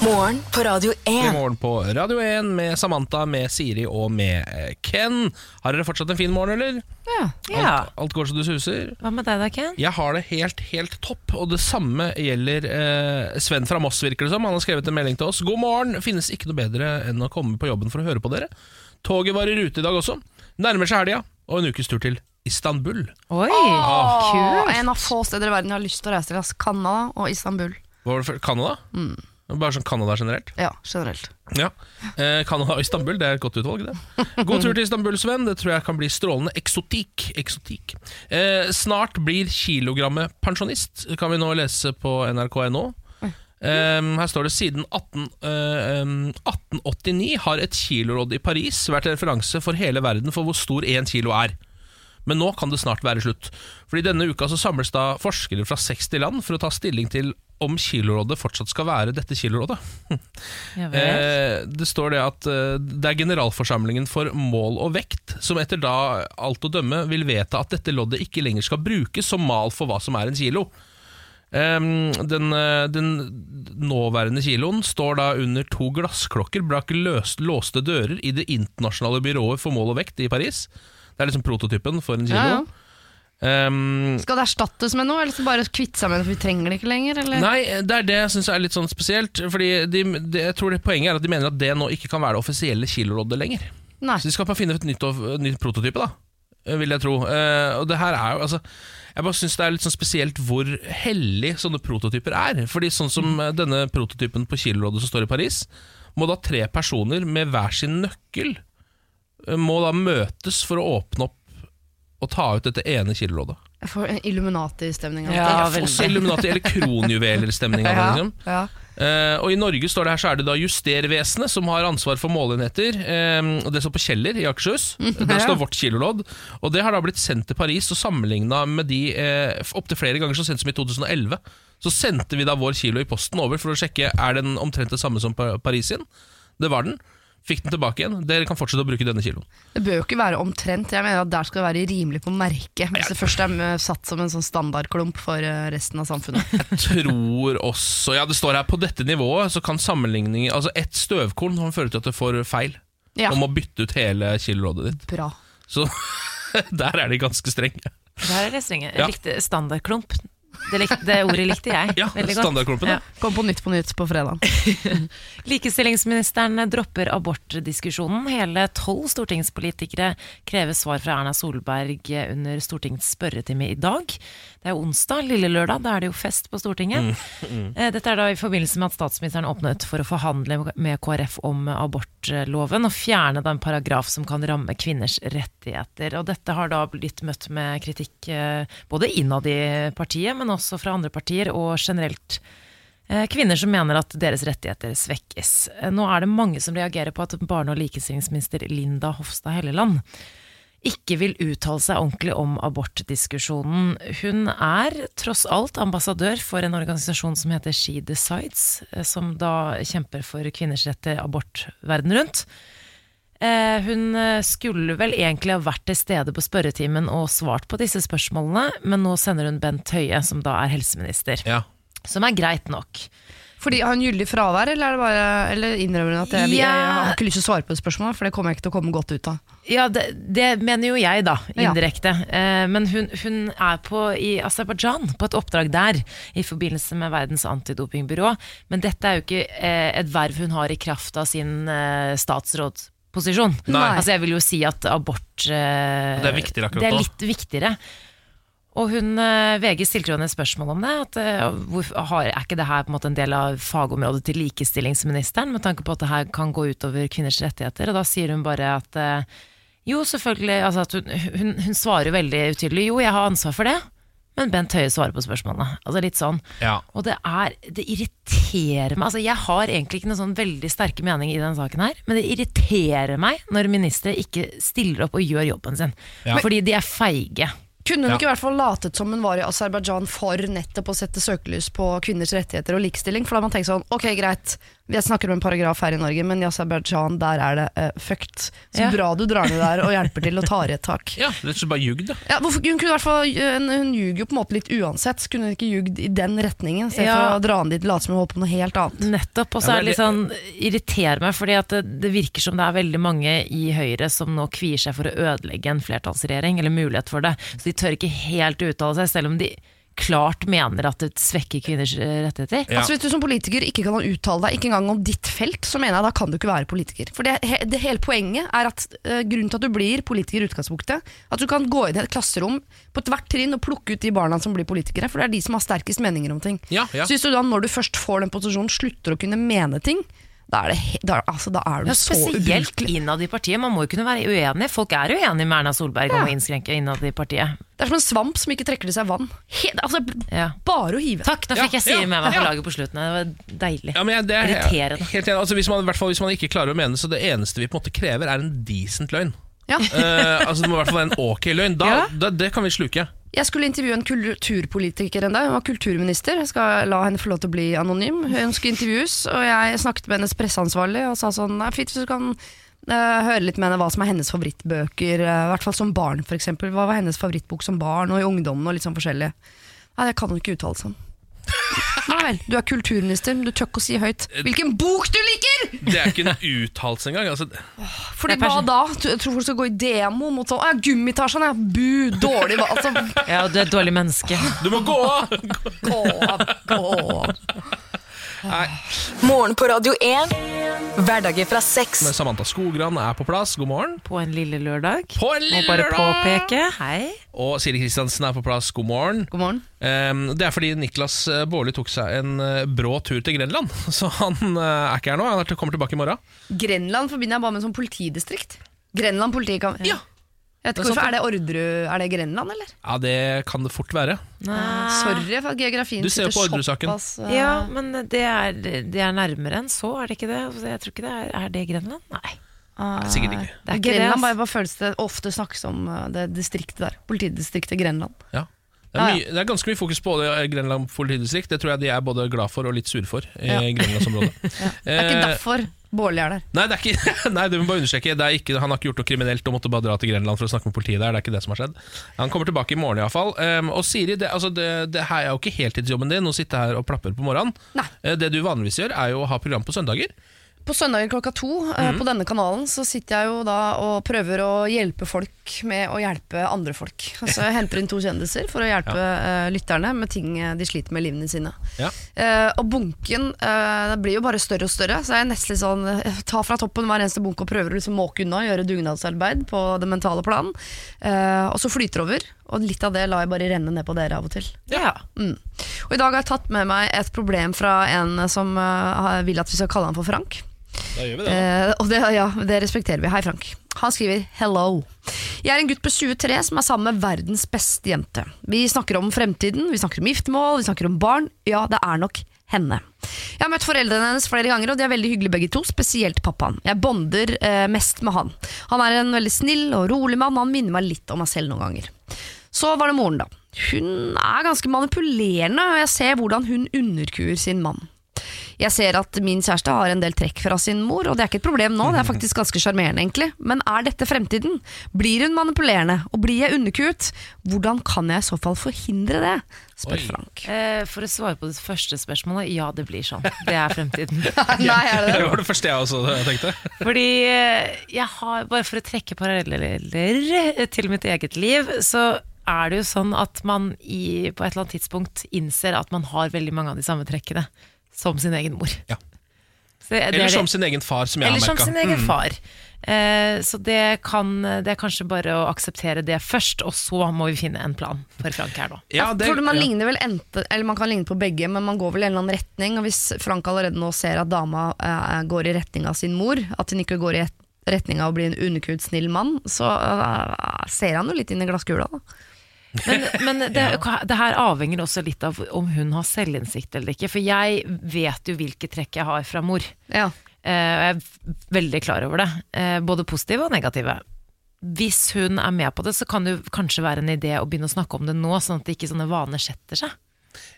Morgen på Radio I 1. morgen på Radio 1 med Samantha, med Siri og med eh, Ken. Har dere fortsatt en fin morgen, eller? Ja. Ja. Alt, alt går så du suser? Hva med deg da, Ken? Jeg har det helt, helt topp, og det samme gjelder eh, Sven fra Moss, virker det som. Han har skrevet en melding til oss. God morgen, finnes ikke noe bedre enn å komme på jobben for å høre på dere. Toget var i rute i dag også. Nærmer seg helga, og en ukes tur til Istanbul. Oi, Åh, kult! En av få steder i verden jeg har lyst til å reise til. Canada og Istanbul. Hva var det for Canada? Bare sånn Canada generelt? Ja, generelt. Ja. Eh, Canada og Istanbul, det er et godt utvalg, det. God tur til Istanbul, Sven. Det tror jeg kan bli strålende eksotikk. eksotikk. Eh, snart blir kilogrammet pensjonist, kan vi nå lese på nrk.no. Eh, her står det siden 18, eh, em, 1889 har et kilorodd i Paris vært referanse for hele verden for hvor stor én kilo er. Men nå kan det snart være slutt. Fordi Denne uka så samles da forskere fra 60 land for å ta stilling til om kilorådet fortsatt skal være dette kilorådet. Ja. Eh, det står det at eh, det er generalforsamlingen for mål og vekt som etter da alt å dømme vil vedta at dette loddet ikke lenger skal brukes som mal for hva som er en kilo. Ehm, den, eh, den nåværende kiloen står da under to glassklokker bak løst, låste dører i Det internasjonale byrået for mål og vekt i Paris. Det er liksom prototypen for en kilo. Ja, ja. Um, Skal det erstattes med noe, eller skal bare kvitte seg med det for vi trenger det ikke lenger? Eller? Nei, det er det jeg syns er litt sånn spesielt. Fordi de, de, Jeg tror det Poenget er at de mener at det nå ikke kan være det offisielle kiloloddet lenger. Nei. Så de skal bare finne et nytt, et nytt prototype, da. Vil jeg tro. Uh, og det her er jo altså Jeg bare syns det er litt sånn spesielt hvor hellig sånne prototyper er. Fordi sånn som mm. denne prototypen på kiloloddet som står i Paris, må da tre personer med hver sin nøkkel Må da møtes for å åpne opp og ta ut dette ene kiloloddet. Jeg får en Illuminati-stemning. av Ja. Også Illuminati eller kronjuveler-stemning av det. Liksom. ja. Uh, og I Norge står det her så er det da Justervesenet som har ansvar for måleenheter. Eh, og Det står på Kjeller i Akershus. Der står vårt kilolodd. Og Det har da blitt sendt til Paris og sammenligna med de uh, opptil flere ganger så sent som i 2011. Så sendte vi da vår kilo i posten over for å sjekke er den omtrent det samme som Paris sin. Det var den. Fikk den tilbake igjen. Dere kan fortsette å bruke denne kiloen. Det bør jo ikke være omtrent. Jeg mener at Der skal det være rimelig på merket. Hvis det først er satt som en sånn standardklump for eh, resten av samfunnet. Jeg tror også Ja, det står her på dette nivået så kan sammenligning Altså ett støvkorn kan føre til at du får feil. Ja, Om å bytte ut hele kiloloddet ditt. bra. Så der er de ganske strenge. Der er det strenge. Ja. Likte standardklump. Det, likte, det ordet likte jeg Ja, veldig godt. Ja. Kom på Nytt på Nytt på fredag. Likestillingsministeren dropper abortdiskusjonen. Hele tolv stortingspolitikere krever svar fra Erna Solberg under Stortingets spørretime i dag. Det er jo onsdag, lille lørdag, da er det jo fest på Stortinget. Eh, Dette er da i forbindelse med at statsministeren åpnet for å forhandle med KrF om abortloven, og fjerne da en paragraf som kan ramme kvinners rettigheter. Og dette har da blitt møtt med kritikk eh, både innad i partiet, men også fra andre partier, og generelt Eh, Kvinner som mener at deres rettigheter svekkes. Nå er det mange som reagerer på at barne- og likestillingsminister Linda Hofstad Helleland ikke vil uttale seg ordentlig om abortdiskusjonen. Hun er tross alt ambassadør for en organisasjon som heter She Decides, eh, som da kjemper for kvinners rett til abort verden rundt. Eh, Hun eh, skulle vel egentlig ha vært til stede på spørretimen og svart på disse spørsmålene, men nå sender hun Bent Høie, som da er helseminister. Ja. Som er greit nok. Fordi Har hun gyldig fravær, eller, er det bare, eller innrømmer hun at jeg, jeg, jeg har ikke lyst til å svare på et spørsmål, for det kommer jeg ikke til å komme godt ut av. Ja, det, det mener jo jeg, da, Ja. indirekte. Eh, men hun, hun er på, i Aserbajdsjan, på et oppdrag der, i forbindelse med Verdens antidopingbyrå. Men dette er jo ikke eh, et verv hun har i kraft av sin eh, statsrådsposisjon. Nei. Altså, jeg vil jo si at abort uh, Det er viktigere Det er litt viktigere. Og hun, eh, VG stilte jo henne spørsmål om det. At, eh, hvor, har, er ikke det her på en en del av fagområdet til likestillingsministeren, med tanke på at det her kan gå utover kvinners rettigheter? Og da sier hun bare at eh, jo, selvfølgelig altså hun, hun, hun svarer veldig utydelig. Jo, jeg har ansvar for det. Men Bent Høie svarer på spørsmålene. Altså litt sånn. Ja. Og det er Det irriterer meg. Altså, jeg har egentlig ikke noen sånn veldig sterke mening i denne saken her, men det irriterer meg når ministre ikke stiller opp og gjør jobben sin. Ja. Fordi de er feige. Kunne hun Ja. ikke i hvert fall latet som hun var i Aserbajdsjan for nettopp å sette søkelys på kvinners rettigheter og likestilling? For da har man tenkt sånn, ok greit, jeg snakker om en paragraf her i Norge, men i Aserbajdsjan der er det uh, fucked. Så Ja. bra du drar ned der og hjelper til og tar i et tak. ja, rett og bare ljug, da. Ja, hvorfor, hun, kunne i hvert fall, hun, hun ljuger jo på en måte litt uansett, så kunne hun ikke ljugd i den retningen, istedenfor Ja. for å dra ned dit og late som hun holdt på med noe helt annet. Nettopp. Og så Ja, er det litt sånn irriterer meg, fordi at det, det virker som det er veldig mange i Høyre som nå kvier seg for å ødelegge en flertallsregjering, eller mulighet for det. Så de tør ikke helt uttale seg, selv om de klart mener at det svekker kvinners eh, rettigheter. Ja. Altså Hvis du som politiker ikke kan uttale deg ikke engang om ditt felt, så mener jeg da kan du ikke være politiker. For det, det hele poenget er at uh, grunnen til at du blir politiker i utgangspunktet, at du kan gå inn i et klasserom på ethvert trinn og plukke ut de barna som blir politikere, for det er de som har sterkest meninger om ting. Ja, ja. Så hvis du da, når du først får den posisjonen, slutter å kunne mene ting, da er, det, da, altså, da er du Ja, så spesielt innad i partiet. Man må jo kunne være uenig. Folk er uenige med Erna Solberg om å innskrenke innad i partiet. Det er som en svamp som ikke trekker til seg vann. He, altså, Ja. bare å hive. Takk, nå fikk jeg si ja, med meg på ja. laget på slutten. Det var deilig. Ja, det er Irriterende. Helt enig. Altså, hvis, man, fall, hvis man ikke klarer å mene så det eneste vi på en måte krever, er en decent løgn. Ja. uh, altså Det må i hvert fall være en ok løgn. Da, Ja. da, det kan vi sluke. Jeg skulle intervjue en kulturpolitiker en dag. Hun var kulturminister. Jeg skal la henne få lov til å bli anonym. Hun skulle intervjues, og jeg snakket med hennes presseansvarlig og sa sånn Nei, fint hvis du kan uh, høre litt med henne hva som er hennes favorittbøker. Uh, I hvert fall som barn, f.eks. Hva var hennes favorittbok som barn og i ungdommen og litt sånn forskjellig. Nei, det kan hun ikke uttale seg om. Nei vel, du er kulturminister, men du tør ikke å si høyt hvilken bok du liker! Det er ikke en uttalelse engang. Altså, Fordi hva da? Jeg tror folk skal gå i demo mot sånn ja, Gummitasjen, ja. Bu, dårlig hva- altså, Ja, du er et dårlig menneske. du må gå av! gå av, gå av. Morgen på Radio 1. Hverdager fra seks. Samantha Skogran er på plass. God morgen. På en lille lørdag. På en Må bare påpeke. Hei. Og Siri Kristiansen er på plass. God morgen. God morgen. Um, det er fordi Niklas eh, Baarli tok seg en eh, brå tur til Grenland. Så han uh, er ikke her nå. Han er kommer tilbake i morgen. Grenland forbinder jeg bare med sånn politidistrikt. Grenland politikammer. Ja. Jeg vet ikke hvorfor, er det Orderud Er det Grenland, eller? Ja, det kan det fort være. Sorry for at geografien Du ser sitter på Orderud-saken. eh, Ja, men det er, det er nærmere enn så, er det ikke det? Jeg tror ikke det er, er det Grenland? Nei. ah, Sikkert ikke. Det er ikke Grenland bare, bare føles det ofte snakkes om eh, det distriktet der. Politidistriktet Grenland. Ja. Det, er mye, det er ganske mye fokus på det i Grenland politidistrikt. Det tror jeg de er både glad for og litt sure for i Ja. Grenlandsområdet. Det er ikke Eh, derfor Bårli er der. Nei, det er ikke, nei, du må bare understreke. Det er ikke, han har ikke gjort noe kriminelt og måtte bare dra til Grenland for å snakke med politiet der. Det er ikke det som har skjedd. Han kommer tilbake i morgen iallfall. Um, og Siri, det, altså det, det her er jo ikke heltidsjobben din å sitte her og plapper på morgenen. Nei. Eh, Det du vanligvis gjør, er jo å ha program på søndager. På søndager klokka to eh, på denne kanalen så sitter jeg jo da og prøver å hjelpe folk med å hjelpe andre folk. Altså Jeg henter inn to kjendiser for å hjelpe eh, lytterne med ting eh, de sliter med i livene sine. Ja. Eh, og bunken eh, det blir jo bare større og større, så jeg er nesten litt sånn jeg tar fra toppen hver eneste bunk og prøver å liksom måke unna, gjøre dugnadsarbeid på det mentale plan. Eh, og så flyter det over, og litt av det lar jeg bare renne ned på dere av og til. Ja. Mm. Og I dag har jeg tatt med meg et problem fra en som eh, vil at vi skal kalle han for Frank. Da gjør vi det. Eh, og det, ja, det respekterer vi. Hei, Frank. Han skriver 'hello'. Jeg er en gutt på 23 som er sammen med verdens beste jente. Vi snakker om fremtiden, vi snakker om giftermål, vi snakker om barn. Ja, det er nok henne. Jeg har møtt foreldrene hennes flere ganger, og de er veldig hyggelige begge to, spesielt pappaen. Jeg bonder eh, mest med han. Han er en veldig snill og rolig mann, han minner meg litt om meg selv noen ganger. Så var det moren, da. Hun er ganske manipulerende, og jeg ser hvordan hun underkuer sin mann. Jeg ser at min kjæreste har en del trekk fra sin mor, og det er ikke et problem nå, det er faktisk ganske sjarmerende, egentlig. Men er dette fremtiden? Blir hun manipulerende, og blir jeg underkuet? Hvordan kan jeg i så fall forhindre det? spør Oi. Frank. Eh, For å svare på det første spørsmålet, ja det blir sånn. Det er fremtiden. Nei, er det Det det? var det første jeg også tenkte. Fordi eh, jeg har, bare for å trekke paralleller til mitt eget liv, så er det jo sånn at man i, på et eller annet tidspunkt innser at man har veldig mange av de samme trekkene som sin egen mor. Ja. Så det- det Eller er som sin egen far, som jeg Eller har som sin egen far. Eh, så det, kan, det er kanskje bare å akseptere det først, og så må vi finne en plan for Frank her nå. Ja, det, man ja. vel ente, eller man kan ligne på begge, men man går vel i en eller annen retning. Og hvis Frank allerede nå ser at dama eh, går i retning av sin mor, at hun ikke går i retning av å bli en underkudd, snill mann, så eh, ser han jo litt inn i glasskula. Da. Men, men det, det her avhenger også litt av om hun har selvinnsikt eller ikke. For jeg vet jo hvilke trekk jeg har fra mor. Ja. Eh, og jeg er veldig klar over det. Eh, både positive og negative. Hvis hun er med på det, så kan det kanskje være en idé å begynne å snakke om det nå, sånn at ikke sånne vaner setter seg.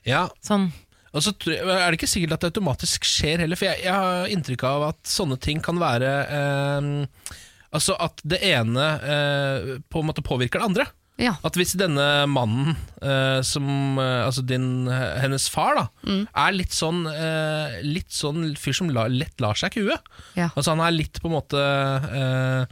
ja, Sånn, Og så er det ikke sikkert at det automatisk skjer heller, for jeg, jeg har inntrykk av at sånne ting kan være eh, Altså at det ene eh, på en måte påvirker det andre. Ja. At hvis denne mannen, eh, som eh, Altså din, hennes far, da, Mm. er litt sånn eh, Litt sånn fyr som la, lett lar seg kue. Ja. Altså Han er litt på en måte eh,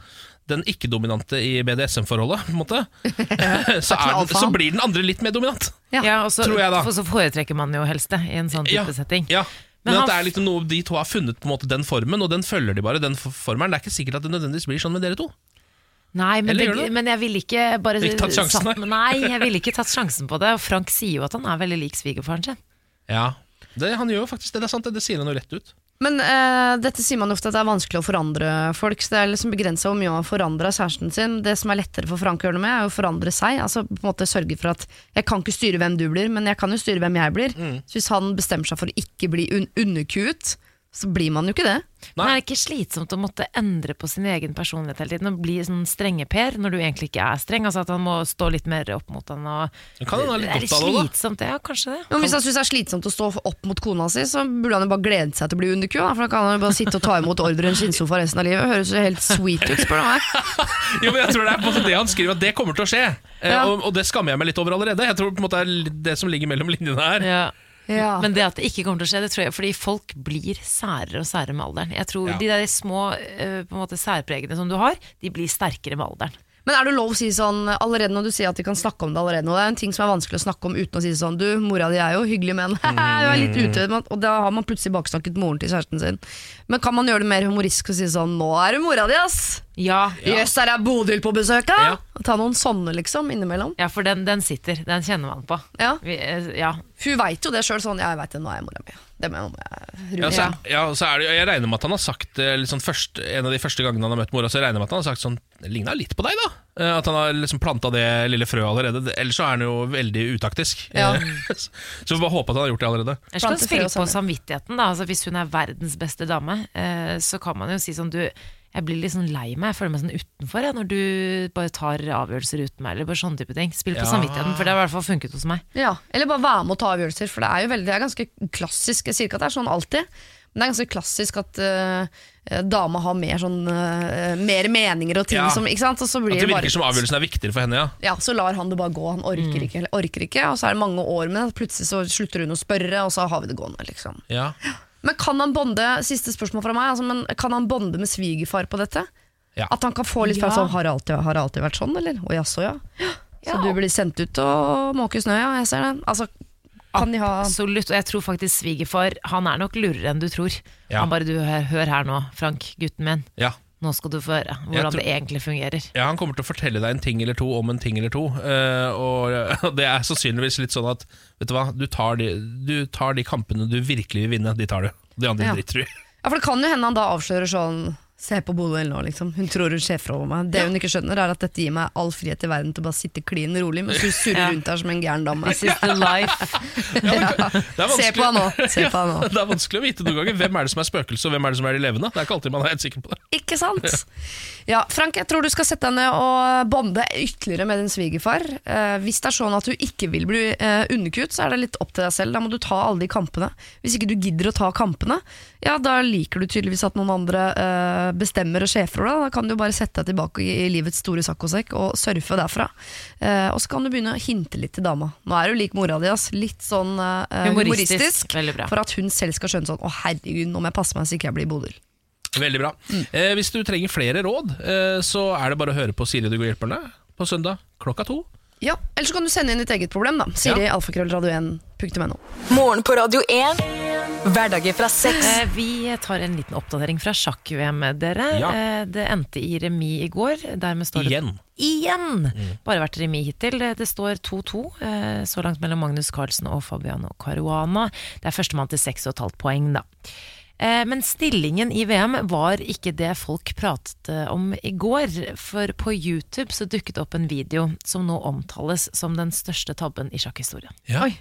den ikke-dominante i BDSM-forholdet, på en måte. så, er den, så blir den andre litt mer dominant. Ja. ja, og så, Tror jeg da. og så foretrekker man jo helst det i en sånn type Ja, setting. Ja, men, Men at han det er liksom noe de to har funnet på en måte den formen, og den følger de bare. den f- formelen. Det er ikke sikkert at det nødvendigvis blir sånn med dere to. Nei, men, Eller det, men jeg ville ikke bare Ikke tatt sjansen, satt- Nei, jeg ville ikke tatt sjansen på det. Og Frank sier jo at han er veldig lik svigerfaren sin. Ja, det, Han gjør jo faktisk det. Det er sant, det, det sier han jo rett ut. Men eh, dette sier man ofte at det er vanskelig å forandre folk. Så det er liksom begrensa hvor mye man forandrer kjæresten sin. Det som er lettere for Frank å gjøre noe med, er å forandre seg. Altså på en måte sørge for at Jeg kan ikke styre hvem du blir, men jeg kan jo styre hvem jeg blir. Så hvis han bestemmer seg for å ikke bli un underkuet, så blir man jo ikke det. Men er det ikke slitsomt å måtte endre på sin egen personlighet hele tiden? Og bli sånn strenge-Per når du egentlig ikke er streng? Altså At han må stå litt mer opp mot han og Det kan han ha litt Det er litt godt av det, da. ja, kanskje det. Men hvis han syns det er slitsomt å stå opp mot kona si, så burde han jo bare glede seg til å bli underku. da, For da kan han jo bare sitte og ta imot ordre i en skinnsofa resten av livet. Høres jo helt sweet ut, spør du meg. Jo, men jeg tror det er på en måte det han skriver, at det kommer til å skje. Eh, Ja. og, og det skammer jeg meg litt over allerede. Jeg tror på en måte det er det som ligger mellom linjene her. Ja. Ja. Men det at det ikke kommer til å skje, det tror jeg fordi folk blir særere og særere med alderen. Jeg tror Ja. De der små eh, på en måte særpregene som du har, de blir sterkere med alderen. Men er det lov å si sånn allerede når du sier at vi kan snakke om det allerede nå? Det er en ting som er vanskelig å snakke om uten å si sånn Du, mora di er jo hyggelig, men hun er litt ute. Og da har man plutselig baksnakket moren til kjæresten sin. Men kan man gjøre det mer humoristisk og si sånn Nå er det mora di, ass! Ja, Jøss, her er Bodil på besøk, da! Ja. Ta noen sånne, liksom, innimellom. ja for den, den sitter. Den kjenner man på. Ja. Vi, eh, ja. Hun veit jo det sjøl, sånn Ja, jeg veit det, nå er jeg mora mi. Det må jeg, Ja, så, ja, så er det, jeg regner med at han har sagt først, En av de første gangene han har møtt mora, så jeg regner med at han har sagt sånn ligna litt på deg, da. Eh, At han har liksom planta det lille frøet allerede. Ellers så er han jo veldig utaktisk. Ja. Så vi bare håpe at han har gjort det allerede. Jeg skal spille på samvittigheten. da altså, Hvis hun er verdens beste dame, eh, så kan man jo si sånn Du, jeg blir litt sånn lei meg, jeg føler meg sånn utenfor jeg, når du bare tar avgjørelser uten meg. Eller bare sånne type ting Spill på Ja. samvittigheten, for det har i hvert fall funket hos meg. Ja, eller bare være med å ta avgjørelser, for det er jo veldig, det er ganske klassisk. Jeg sier ikke at det er sånn alltid, men det er ganske klassisk at uh, dama har mer, sånn, uh, mer meninger og ting Ja. som Ikke sant? Og så At blir det det virker bare som avgjørelsen er viktigere for henne, ja. ja, Så lar han det bare gå. Han orker ikke, eller orker ikke, og så er det mange år med det. Plutselig så slutter hun å spørre, og så har vi det gående. liksom ja. Men kan han bonde Siste spørsmål fra meg altså, men Kan han bonde med svigerfar på dette? Ja. At han kan få litt Ja. følelse av Har det alltid, har alltid vært sånn, eller? Å jaså, ja. Så Ja. du blir sendt ut og måke snø, ja. Jeg ser det. Altså, kan de ha Absolutt, og jeg tror faktisk svigerfar Han er nok lurere enn du tror. Ja. Han bare du, hør, hør her nå, Frank, gutten min. ja. Nå skal du få høre hvordan tror- det egentlig fungerer. Ja, Han kommer til å fortelle deg en ting eller to om en ting eller to. Uh, og det er sannsynligvis litt sånn at Vet du hva, du tar de, du tar de kampene du virkelig vil vinne, de tar du. De andre Ja. driter du i. Ja, for det kan jo hende han da avslører sånn Se på Bodil nå, liksom. Hun tror hun sjefer over meg. Det hun ikke skjønner, er at dette gir meg all frihet i verden til å bare sitte klin rolig, mens hun surrer rundt her som en gæren dame. This is the life. Ja. Se på henne nå. Se på nå. Det er vanskelig å vite noen ganger hvem er det som er spøkelse, og hvem er det som er de levende. Det er ikke alltid man er helt sikker på det. Ikke sant? Ja, Frank, jeg tror du skal sette deg ned og bonde ytterligere med din svigerfar. Eh, hvis det er sånn at du ikke vil bli eh, underkutt, så er det litt opp til deg selv. Da må du ta alle de kampene. Hvis ikke du gidder å ta kampene, ja, da liker du tydeligvis at noen andre eh, bestemmer og sjefer da, deg. Da kan du bare sette deg tilbake i, livets store saccosekk og surfe derfra. Eh, og så kan du begynne å hinte litt til dama. Nå er du lik mora di, ass. Litt sånn eh, Humoristisk. humoristisk. Bra. For at hun selv skal skjønne sånn Å, herregud, nå må jeg passe meg så ikke jeg blir Bodil. Veldig bra. Mm. Eh, hvis du trenger flere råd, eh, så er det bare å høre på Siri du går hjelper deg på søndag klokka to. Ja, Eller så kan du sende inn ditt eget problem. da Siri, alfakrøllradio1.no. Morgen på Radio 1. Hverdager fra sex. Eh, Vi tar en liten oppdatering fra sjakk-VM, dere. Ja. Eh, Det endte i remis i går. Dermed står det Igjen. Mm. Bare vært remis hittil. Det det står 2-2 eh, så langt mellom Magnus Carlsen og Fabiano Caruana. Det er førstemann til 6,5 poeng, da. Eh, Men stillingen i VM var ikke det folk pratet eh, om i går. For på YouTube så dukket det opp en video som nå omtales som den største tabben i sjakkhistorien. Ja. Oi.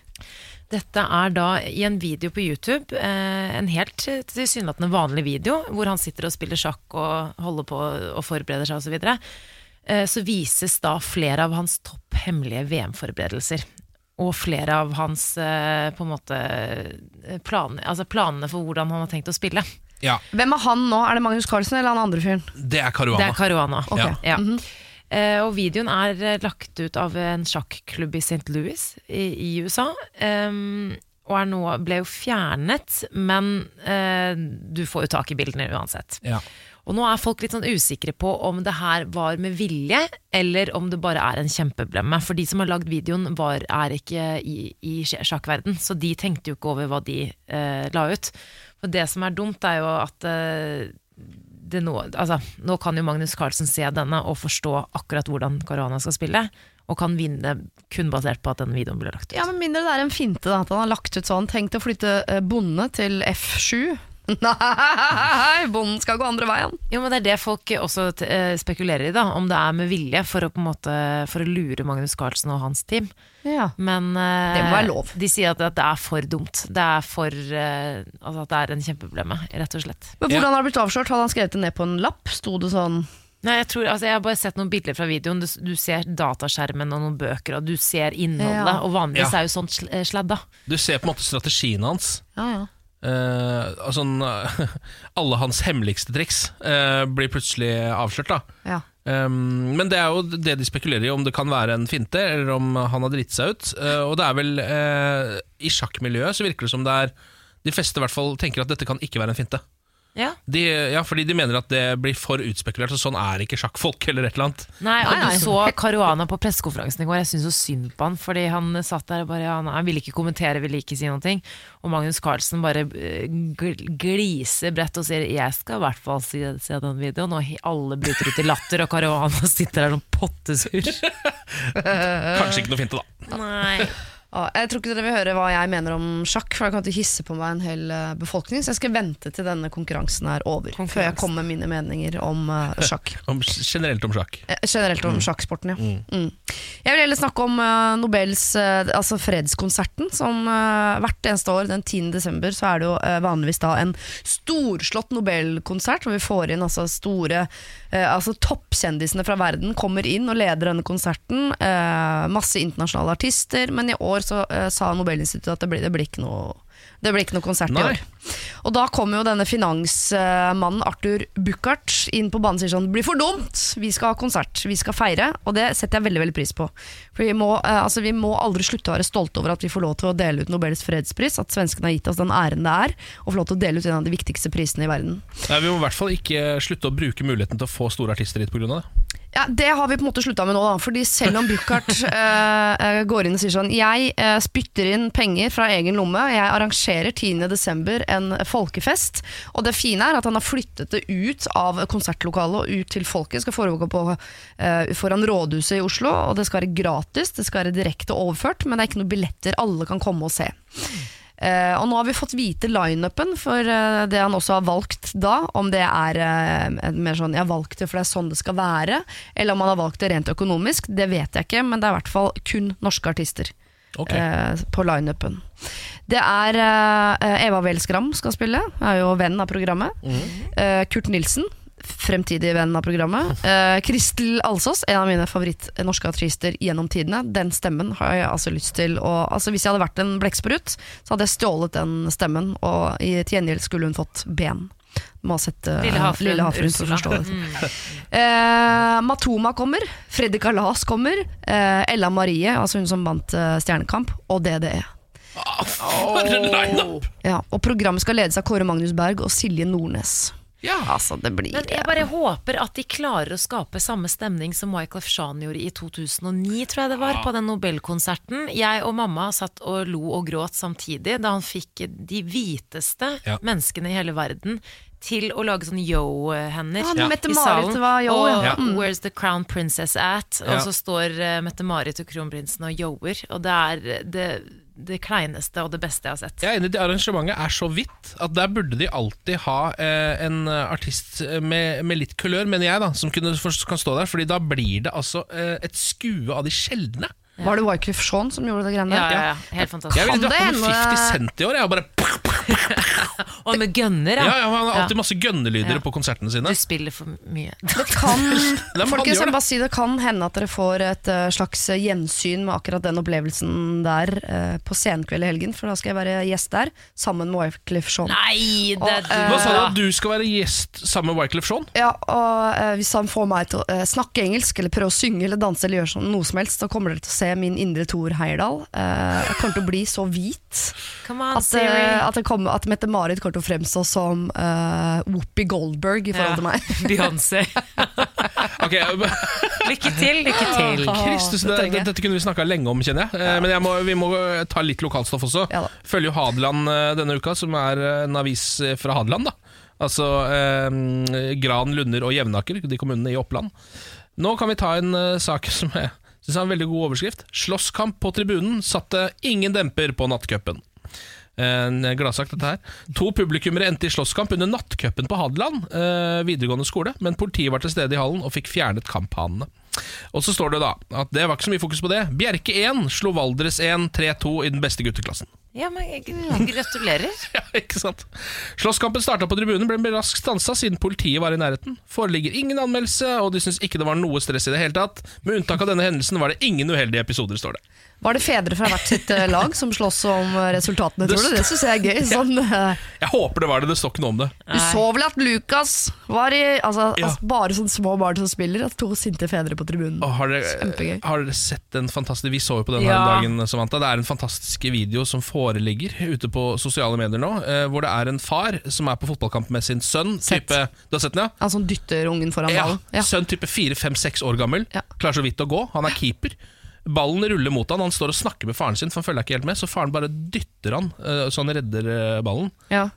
Dette er da i en video på YouTube, eh, en helt tilsynelatende vanlig video, hvor han sitter og spiller sjakk og holder på og forbereder seg osv. Så, videre, så vises da flere av hans topp hemmelige VM-forberedelser. Og flere av hans eh, på en måte plan, planer, altså planene for hvordan han har tenkt å spille. ja. Hvem er han nå? Er det Magnus Carlsen eller han andre fyren? Det er Caruana. Det er Caruana. Okay. Ja. Mm -hmm. uh, og videoen er eh, lagt ut av en sjakklubb i St. Louis i, i USA. Um, og er nå, ble jo fjernet, men uh, du får jo tak i bildene uansett. Ja. Og nå er folk litt sånn usikre på om det her var med vilje, eller om det bare er en kjempeblemme. For de som har lagd videoen, var, er ikke i, i sjakkverden, så de tenkte jo ikke over hva de eh, la ut. For det som er dumt, er jo at eh, nå, altså, nå kan jo Magnus Carlsen se denne og forstå akkurat hvordan Caruana skal spille, og kan vinne kun basert på at den videoen ble lagt ut. Ja, Med mindre det er en finte, da, at han har lagt ut sånn Tenkt å flytte eh, bonde til F7. Nei, bonden skal gå andre veien. Jo, men Det er det folk også eh, spekulerer i, da om det er med vilje for å, på en måte, for å lure Magnus Carlsen og hans team. Ja. Men eh, Det må være lov. de sier at, det er for dumt. Det er for eh, Altså at det er en kjempeproblem, rett og slett. Men hvordan har det blitt avslørt? Hadde han skrevet det ned på en lapp? Sto det sånn Nei, jeg, tror, altså, jeg har bare sett noen bilder fra videoen. Du, du ser dataskjermen og noen bøker, og du ser innholdet. Ja. Og vanligvis Ja. er jo sånt sl- sladda. Du ser på en måte strategien hans. Ja, ja. Eh, altså, alle hans hemmeligste triks uh, blir plutselig avslørt. da ja. Um, men det er jo det de spekulerer i, om det kan være en finte, eller om han har dritt seg ut. Uh, og det er vel uh, I sjakkmiljøet så virker det som det er De fleste i hvert fall tenker at dette kan ikke være en finte. Ja. De, ja, fordi de mener at det blir for utspekulert, og sånn er ikke sjakkfolk, eller et eller annet. Nei, og du så Caruana på pressekonferansen i går. Jeg syns så synd på han, fordi han satt der og bare ja, Han ville ikke kommentere, ville ikke si noe. Og Magnus Carlsen bare eh, gliser bredt og sier 'jeg skal i hvert fall se, se den videoen', og alle bryter ut i latter, og Caruana sitter der som pottesur. Kanskje ikke noe fint, da. Nei. Jeg tror ikke dere vil høre hva jeg mener om sjakk, for jeg kan ikke hisse på meg en hel eh, befolkning. Så jeg skal vente til denne konkurransen er over, før jeg kommer med mine meninger om uh, sjakk. Om, generelt om sjakk. Eh, Generelt om sjakksporten, ja. Mm. Jeg vil heller snakke om uh, Nobels uh, altså fredskonserten, som hvert eneste år den 10. desember så er det jo vanligvis da en storslått Nobelkonsert, hvor vi får inn altså store altså Toppkjendisene fra verden kommer inn og leder denne konserten. eh, masse internasjonale artister, men i år så eh, sa Nobelinstituttet at det blir, det blir ikke noe det blir ikke noe konsert Nei. i år. Og da kommer jo denne finansmannen Arthur Buchardt inn på banen og sier sånn Det blir for dumt! Vi skal ha konsert, vi skal feire. Og det setter jeg veldig veldig pris på. For vi må, eh, altså, vi må aldri slutte å være stolte over at vi får lov til å dele ut Nobels fredspris. At svenskene har gitt oss den æren det er å få lov til å dele ut en av de viktigste prisene i verden. Nei, vi må i hvert fall ikke slutte å bruke muligheten til å få store artister hit pga. det. Ja, Det har vi på en måte slutta med nå, da. Fordi selv om Buchardt eh, eh, går inn og sier sånn Jeg uh, spytter inn penger fra egen lomme, jeg arrangerer 10.12. en folkefest. Og det fine er at han har flyttet det ut av konsertlokalet og ut til folket. Skal foregå på, uh, foran rådhuset i Oslo, og det skal være gratis. Det skal være direkte overført, men det er ikke noen billetter alle kan komme og se. Eh, og nå har vi fått vite lineupen for eh, det han også har valgt da. Om det er eh, mer sånn 'jeg har valgt det for det er sånn det skal være', eller om han har valgt det rent økonomisk, det vet jeg ikke, men det er i hvert fall kun norske artister Okay. på lineupen. Det er Eva Weel Skram skal spille, er jo venn av programmet. Eh, Kurt Nilsen, fremtidig venn av programmet. Eh, Kristel Alsås, en av mine favoritt-norske artister gjennom tidene. Den stemmen har jeg altså lyst til å altså Hvis jeg hadde vært en blekksprut, så hadde jeg stjålet den stemmen, og i til gjengjeld skulle hun fått ben. Må ha sett eh, Lille havfruen for å forstå det. Eh, Matoma kommer, Freddy Kalas kommer, eh, Ella Marie, altså hun som vant eh, Stjernekamp, og DDE. For en lineup! Ja, og programmet skal ledes av Kåre Magnus Berg og Silje Nordnes. Ja. Altså, det blir Men jeg bare håper at de klarer å skape samme stemning som Michael Fshan gjorde i 2009, tror jeg det var, på den Nobelkonserten. Jeg og mamma satt og lo og gråt samtidig da han fikk de hviteste Ja. menneskene i hele verden til å lage sånn yo-hender Ja, Ja. Mette-Marit var yo, og ja. Mm. Where's the crown princess at? Ja. Og så står uh, Mette-Marit og kronprinsen og yoer. Og det er det, det kleineste og det beste jeg har sett. Jeg er enig, det Arrangementet er så vidt at der burde de alltid ha eh, en artist med, med litt kulør, mener jeg, da som kunne, for, kan stå der. Fordi da blir det altså eh, et skue av de sjeldne. Var det Wycliffe Shaun som gjorde det greiene Ja, der? ja, ja, helt fantastisk. Jeg ville Kan dratt det med hende- 50 Cent i år. Jeg har bare Og med gønner, Ja, ja. ja, Han har alltid Ja. masse gønnelyder Ja. på konsertene sine. Du spiller for mye. Det kan, det folkens, det. bare si det kan hende at dere får et uh, slags gjensyn med akkurat den opplevelsen der uh, på Senkveld i helgen, for da skal jeg være gjest der, sammen med Wyclef Jean. Nei, det er Og, uh. Hva sa du at du skal være gjest sammen med Wyclef Jean? Ja, og eh, Hvis han får meg til å eh, snakke engelsk eller prøve å synge eller danse, eller gjøre sånn, noe som helst, så kommer dere til å se min indre Thor Heyerdahl. Eh, jeg kommer til å bli så hvit on, at, Siri. eh, at, det kommer- at Mette-Marit kommer til å fremstå som uh, Whoopi Goldberg i forhold til meg. Beyoncé. Ok, Lykke til, lykke til. Kristus, det det. Dette kunne vi snakka lenge om, kjenner jeg. Ja. Men jeg må, vi må ta litt lokalstoff også. Ja. Følger jo Hadeland eh, denne uka, som er eh, en avis eh, fra Hadeland. da Altså eh, Gran, Lunder og Jevnaker, de kommunene i Oppland. Nå kan vi ta en uh, sak som jeg syns er en veldig god overskrift. 'Slåsskamp på tribunen satte ingen demper på nattcupen'. En gladsak, dette her. To publikummere endte i slåsskamp under nattcupen på Hadeland eh, videregående skole, men politiet var til stede i hallen og fikk fjernet kamphanene. Og så står det da at det var ikke så mye fokus på det. Bjerke 1 slo Valdres 1 3-2 i den beste gutteklassen. Ja, men gratulerer. Ja, ikke sant? Slåsskampen starta på tribunen, ble raskt stansa siden politiet var i nærheten. Foreligger ingen anmeldelse, og de syns ikke det var noe stress i det hele tatt. Med unntak av denne hendelsen var det ingen uheldige episoder, står det. Var det fedre fra hvert sitt eh, lag som slåss om eh, resultatene, tror du? Det syns jeg er gøy. Sånn, ja. Jeg håper det var det, det står ikke noe om det. du så vel at Lucas var i altså, Ja. altså, Bare sånne små barn som spiller, to sinte fedre på tribunen. Og har, dere, Kjempegøy. har dere sett den fantastiske Vi så jo på den Ja. her dagen, Samantha. Det er en fantastisk video som foreligger ute på sosiale medier nå, eh, hvor det er en far som er på fotballkamp med sin sønn. Type, du har sett den, ja? Han som dytter ungen foran Ja, ballen. Ja. Sønn type 4-5-6 år gammel. Klarer så vidt å gå. Han er keeper. Ballen ruller mot han, han står og snakker med faren sin, for han følger ikke helt med. Så faren bare dytter han, eh, så han redder eh, ballen. Ja,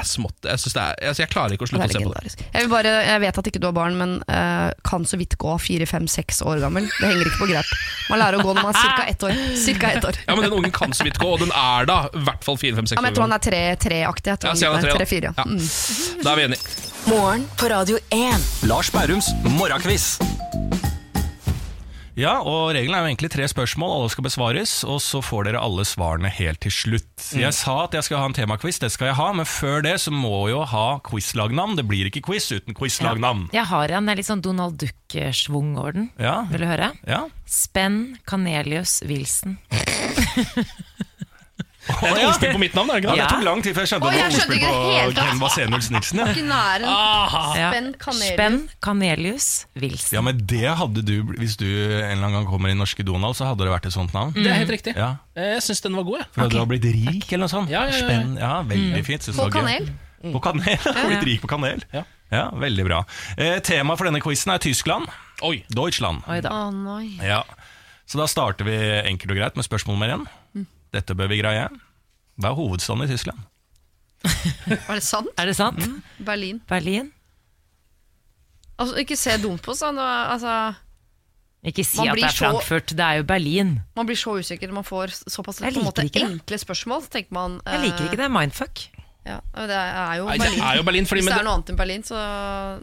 er smått. Jeg, er, altså, jeg klarer ikke å slutte å se på det. Jeg, vil bare, jeg vet at ikke du har barn, men uh, kan så vidt gå fire, fem, seks år gammel. Det henger ikke på greip. Man lærer å gå når man er ca. ett år. Cirka ett år. Ja, men Den ungen kan så vidt gå, og den er da i hvert fall 4-5-6 Ja, men jeg tror han er tre-tre-aktig. tror Ja, han er tre, da. Ja. Mm. Da er vi enige. Morgen på Radio 1. Lars Bærums morgenkviss. Ja, og Reglene er jo egentlig tre spørsmål, alle skal besvares, og så får dere alle svarene helt til slutt. Jeg sa at jeg skal ha en temakviss, det skal jeg ha, men før det så må jeg jo ha quizlagnavn. Det blir ikke quiz uten quizlagnavn. Jeg har en litt sånn Donald Duck-schwung over den. Ja. Vil du høre? Ja. Spenn Canelius Wilson. Det er et ordspill på mitt navn, er det Ja, ikke det det? tok lang tid før jeg skjønte det jeg skjønte ordspill ikke på det tatt. Ken Vasenus Nilsen. Ja. Ikke Ja. Spenn Kanelius. Spenn Canelius Wilson. ja, men det hadde du Hvis du en eller annen gang kommer i norske Donald, så hadde det vært et sånt navn. Det er helt riktig. Ja, Eh, Jeg syns den var god, jeg. For at du har blitt rik, eller noe sånt. Ja, ja, ja. Spenn, ja veldig fint. Synes På kanel. På kanel. Blitt rik på kanel. Ja. Ja, veldig bra. Eh, tema for denne quizen er Tyskland. Oi. Deutschland. Oi da. Oh. Ja. Så da starter vi enkelt og greit med spørsmål nummer én. Mm. Dette bør vi greie. Hva er hovedstaden i Tyskland? Er det sant? Er det sant? Mm. Berlin. Berlin? Altså, ikke se dumt på sånn. Altså, Ikke si at det er så- Frankfurt, det er jo Berlin. man blir så usikker når man får såpass på en måte, det. enkle spørsmål. Så tenker man Jeg liker ikke det. Mindfuck. Ja, det er jo Nei, det Berlin. er jo Berlin, fordi Hvis det er noe annet enn Berlin, så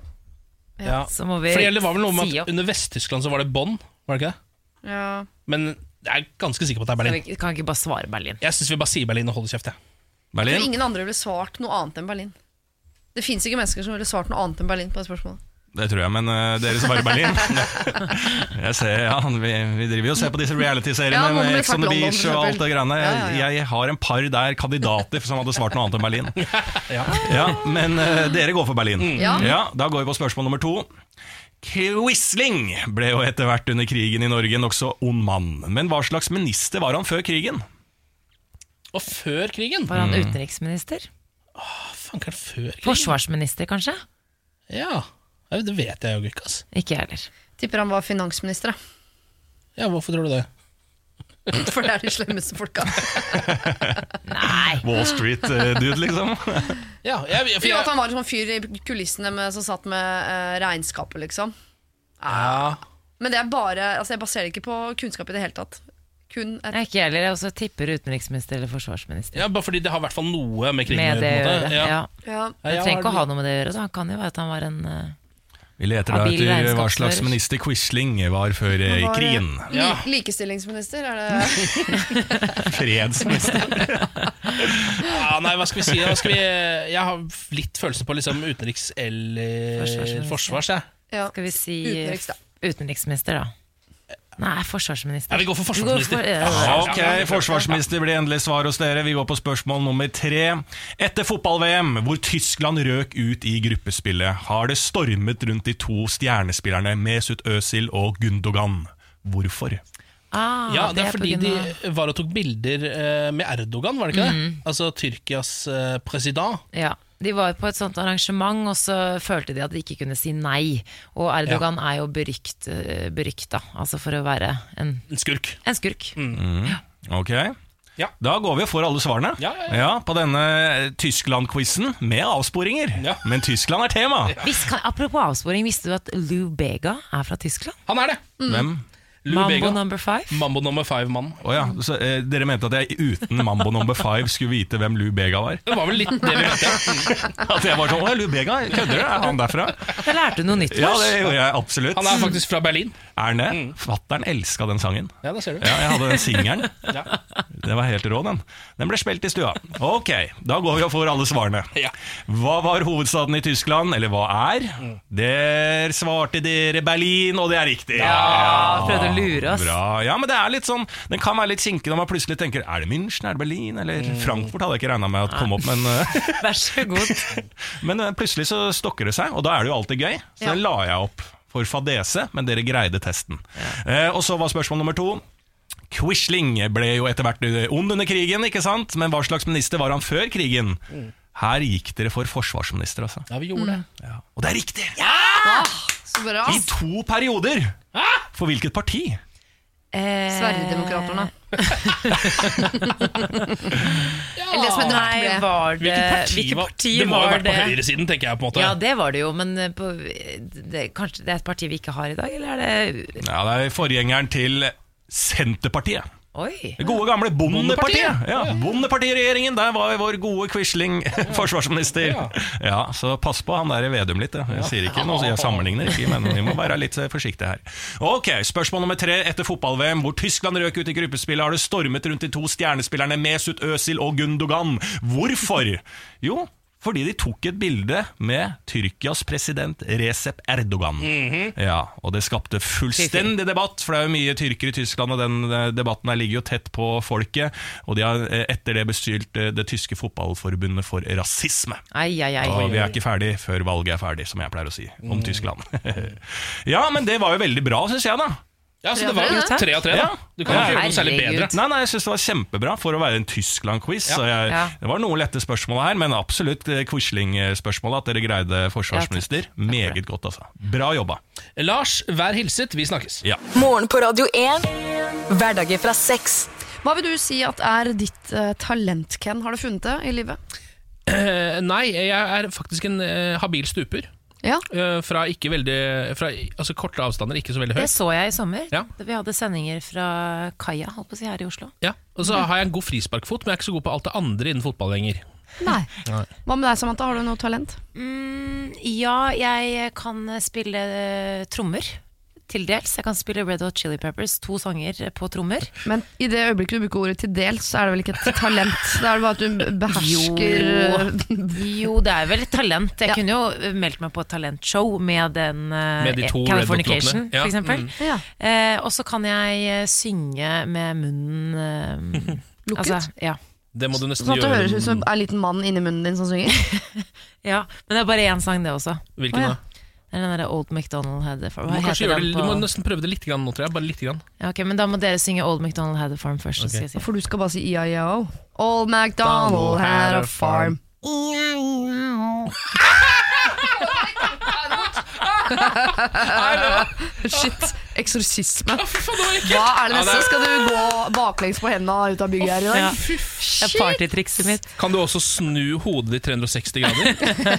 ja. Så må vi var si opp. under Vest-Tyskland så var det Bonn, var det ikke det? ja. Men jeg er ganske sikker på at det er Kan Berlin. vi kan ikke bare svare Berlin. Jeg syns vi bare sier Berlin og holder kjeft, jeg. Jeg tror ingen andre ville svart noe annet enn Berlin. Det fins ikke mennesker som ville svart noe annet enn Berlin på det spørsmålet. Det tror jeg, men uh, dere svarer Berlin. jeg ser, ja, vi, vi driver jo og ser på disse reality-seriene Ja, med Ex on the Beach og alt det greiene. Ja, ja, ja. Jeg, jeg har en par der kandidater som hadde svart noe annet enn Berlin. ja. Men uh, dere går for Berlin. Mm. Ja. Ja, Da går vi på spørsmål nummer to. Quisling ble jo etter hvert under krigen i Norge nokså ond mann. Men hva slags minister var han før krigen? Og før krigen? Var han utenriksminister? Fanker det før krigen? Forsvarsminister, kanskje? Ja, det vet jeg jo ikke, ass. Ikke jeg heller. Tipper han var finansminister, da. Ja, hvorfor tror du det? for det er de slemmeste folka. Nei! Wall Street-dude, liksom? Ja, jeg, for Jo, at han var en sånn fyr i kulissene med, som satt med eh, regnskapet, liksom. ja, Men det er bare Altså, jeg baserer det ikke på kunnskap i det hele tatt. Kun et Ikke jeg heller. Jeg også tipper utenriksminister eller forsvarsminister. ja, bare fordi det har i hvert fall noe med krigen å gjøre. Ja. Ja. Ja, Det trenger ikke å ha noe med det å gjøre. Så han kan jo være at han var en eh, Vi leter da etter hva slags minister Quisling var før eh, var, krigen. Ja. Likestillingsminister, er det Fredsminister. Ja, nei, hva skal vi si? Hva skal vi, jeg har litt følelse på liksom utenriks- eller forsvars. Ja. Skal vi si Utenriks, da. utenriksminister, da? Nei, forsvarsminister. Ja, vi går for Vi går forsvarsminister. for- ja, Ok, forsvarsminister blir endelig svar hos dere. Vi går på spørsmål nummer tre. Etter fotball-VM, hvor Tyskland røk ut i gruppespillet, har det stormet rundt de to stjernespillerne Mesut Özil og Gundogan. Hvorfor? Ah, Ja, det er på fordi grunn de var og tok bilder eh, med Erdogan, var det ikke det? Altså Tyrkias eh, president. Ja, De var på et sånt arrangement, og så følte de at de ikke kunne si nei. Og Erdogan er jo berykt, eh, berykta, altså for å være en, En skurk. en skurk. Ok, Ja. da går vi for alle svarene. Ja, ja, ja. på denne eh, Tyskland-quizen med avsporinger. Ja. Men Tyskland er tema. Kan, apropos avsporing, visste du at Lou Bega er fra Tyskland? Han er det! Hvem? Lou Mambo Bega. number five. Mambo number five-mann. Oh, ja, så eh, Dere mente at jeg uten Mambo number five skulle vite hvem Lou Bega var? Det var vel litt det vi mente. At jeg var sånn, å, Lou Bega, kødder du? Er han derfra? Jeg lærte noe nytt. Ja, det gjorde jeg absolutt. Han er faktisk fra Berlin. Er han det? Fattern elska den sangen. Ja, det ser du. Ja, jeg hadde den singelen. Ja. Det var helt rå, den. Den ble spilt i stua. Ok, da går vi og får alle svarene. Ja. Hva var hovedstaden i Tyskland, eller hva er? Der svarte dere Berlin, og det er riktig. Ja, å lure oss. Bra. Ja, men det er litt sånn Den kan være litt kinkig når man plutselig tenker Er det München, er det Berlin, eller Frankfurt? Hadde jeg ikke regna med at kom opp, men, eh, Vær så god. men eh, plutselig så stokker det seg, og da er det jo alltid gøy. Så Ja. den la jeg opp for fadese, men dere greide testen. Eh, og så var spørsmål nummer to. Quisling ble jo etter hvert eh, ond under krigen, ikke sant? men hva slags minister var han før krigen? Her gikk dere for forsvarsminister, altså. Ja, vi gjorde det. Ja. Og det er riktig! Ja! Så bra. I to perioder! For hvilket parti? Eh, Sverigedemokraterna. Eller det som heter Nei, var det Hvilket parti, Hvilket var, det? det må jo ha vært på høyresiden, tenker jeg på en måte. Ja, det var det jo, men eh, på, det, kanskje det er et parti vi ikke har i dag, eller er det Ja, Det er forgjengeren til Senterpartiet. Oi! Det gode gamle Bondepartiet. Ja, Bondepartiregjeringen, der var vår gode Quisling forsvarsminister. Ja, Så pass på han der i Vedum litt. Jeg sier ikke noe, jeg sammenligner ikke, men vi må være litt eh, forsiktige her. Ok, Spørsmål nummer tre. Etter fotball-VM, hvor Tyskland røk ut i gruppespillet, har det stormet rundt de to stjernespillerne Mesut Özil og Gundogan. Hvorfor? Jo, fordi de tok et bilde med Tyrkias president Recep Erdogan. Ja, Og det skapte fullstendig debatt, for det er jo mye tyrkere i Tyskland, og den eh, debatten her ligger jo tett på folket. Og de har eh, etter det beskyldt eh, det tyske fotballforbundet for rasisme. Ai, ai, ai. Og vi er ikke ferdig før valget er ferdig, som jeg pleier å si om Tyskland. ja, men det var jo veldig bra, syns jeg, da. Ja, så det var Jo, tre av tre, da. Du kan ikke gjøre noe særlig bedre. Nei, nei, jeg synes det var kjempebra for å være en Tyskland-quiz. Ja. Ja. Det var noen lette spørsmål her, men absolutt eh, quisling-spørsmål. At dere greide forsvarsminister. Meget godt, altså. Bra jobba. Lars, vær hilset. Vi snakkes. Ja. Morgen på Radio 1. Hverdager fra sex. Hva vil du si at er ditt uh, talent, Ken? Har du funnet det i livet? Uh, nei, jeg er faktisk en uh, habil stuper. Ja. Eh, fra ikke veldig Fra altså korte avstander, ikke så veldig Det så jeg i sommer. Ja. Vi hadde sendinger fra kaia si, her i Oslo. Ja, Og så har jeg en god frisparkfot, men jeg er ikke så god på alt det andre innen fotball lenger. Nei. Nei. Hva med deg, Samantha? Har du noe talent? Mm, ja, jeg kan spille uh, trommer. Til dels. Jeg kan spille Red Hot Chili Peppers, to sanger på trommer. Men i det øyeblikket du bruker ordet til dels, så er det vel ikke et talent? Da er det bare at du behersker Jo, Jo, det er vel et talent. Jeg Ja. kunne jo meldt meg på et talentshow med den eh, Med de to Californication, Ja, for eksempel. mm. Ja. Eh, og så kan jeg eh, synge med munnen eh, Lukket? Altså, ja. Det må du nesten Sånn at det gjøre. høres ut som en liten mann inni munnen din som synger. ja. Men det er bare én sang, det også. Hvilken da? Det er den der Old MacDonald had a farm. Du Hva må, heter den det, på du må nesten prøve det litt grann nå, tror jeg. Bare litt grann. ja, ok, Men da må dere synge Old MacDonald had a farm først. så skal jeg si. For du skal bare si E-I-E-O. Old MacDonald had a farm. Shit. Eksorsisme. Hva er det neste? Skal du gå baklengs på hendene ut av bygget her i dag? Ja. Det er partytrikset mitt. Kan du også snu hodet ditt 360 grader?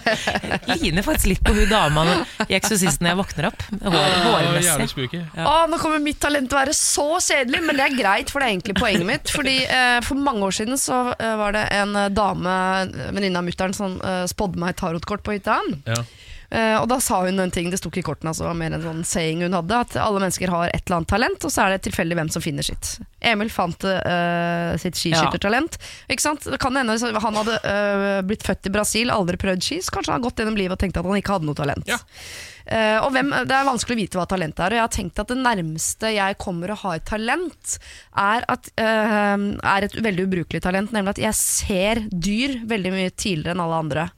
Ligner faktisk litt på hun dama i Eksorsisten når jeg våkner opp. Hårmessig. spooky. Å, nå kommer mitt talent til å være så kjedelig, men det er greit, for det er egentlig poenget mitt. Fordi eh, For mange år siden så eh, var det en eh, dame, venninne av mutter'n, som eh, spådde meg et tarotkort på hytta. Ja. Eh, og da sa hun en ting, det sto ikke i kortene, altså, mer en sånn saying hun hadde, at alle mennesker har et eller annet talent, og så er det tilfeldig hvem som finner sitt. Emil fant uh, sitt skiskyttertalent. Ikke sant? Det kan hende han hadde uh, blitt født i Brasil, aldri prøvd ski, så kanskje han har gått gjennom livet og tenkt at han ikke hadde noe talent. Ja. Uh, og hvem, Det er vanskelig å vite hva talent er, og jeg har tenkt at det nærmeste jeg kommer å ha et talent, er, at, uh, er et veldig ubrukelig talent, nemlig at jeg ser dyr veldig mye tidligere enn alle andre.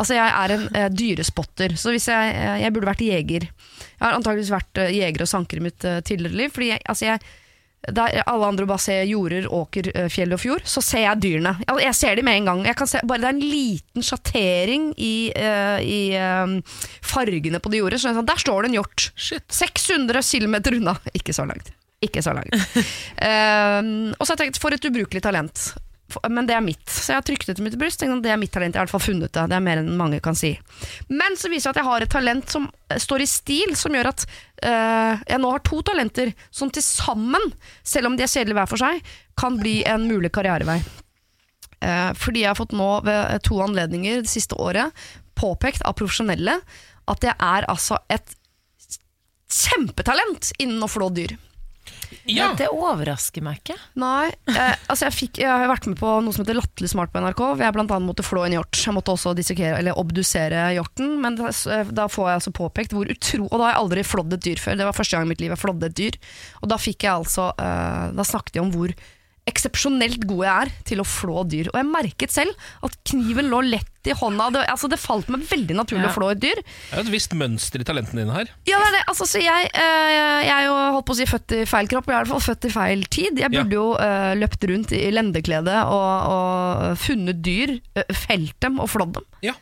Altså Jeg er en eh, dyrespotter, så hvis jeg, eh, jeg burde vært jeger. Jeg har antakeligvis vært eh, jeger og sanker i mitt eh, tidligere liv. Fordi jeg, altså jeg, der alle andre bare ser jorder, åker, eh, fjell og fjord, så ser jeg dyrene. Jeg, jeg ser dem med en gang. Jeg kan se, bare det er en liten sjattering i, eh, i eh, fargene på det jordet. Så er sånn, der står det en hjort. Shit. 600 km unna. Ikke så langt. Ikke så langt. Eh, og så har jeg tenkt, for et ubrukelig talent. Men det er mitt. Så jeg har trykt det til mitt bryst. Det er mitt talent. Jeg har i hvert fall funnet det. Det er mer enn mange kan si. Men så viser det at jeg har et talent som eh, står i stil, som gjør at eh, jeg nå har to talenter som til sammen, selv om de er kjedelige hver for seg, kan bli en mulig karrierevei. Uh, fordi jeg har fått nå ved to anledninger det siste året påpekt av profesjonelle at jeg er altså et kjempetalent innen å flå dyr. Ja, Det overrasker meg ikke. Nei, eh, altså jeg, fikk, jeg har vært med på noe som heter Latterlig smart på NRK. Hvor jeg blant annet måtte flå en hjort. Jeg måtte også eller obdusere hjorten. Men da, da får jeg altså påpekt hvor utro Og da har jeg aldri flådd et dyr før. Det var første gang i mitt liv jeg flådde et dyr. Og da fikk jeg altså eh, Da snakket jeg om hvor eksepsjonelt god jeg er til å flå dyr. Og jeg merket selv at kniven lå lett i hånda. Det, altså det falt meg veldig naturlig Ja. å flå et dyr. det er et visst mønster i talentene dine her. Ja, det er det. Altså, så jeg, øh, jeg er jo holdt på å si født i feil kropp, jeg er i hvert fall født i feil tid. Jeg burde jo øh, løpt rundt i lendeklede og, og funnet dyr, øh, felt dem og flådd dem. Ja.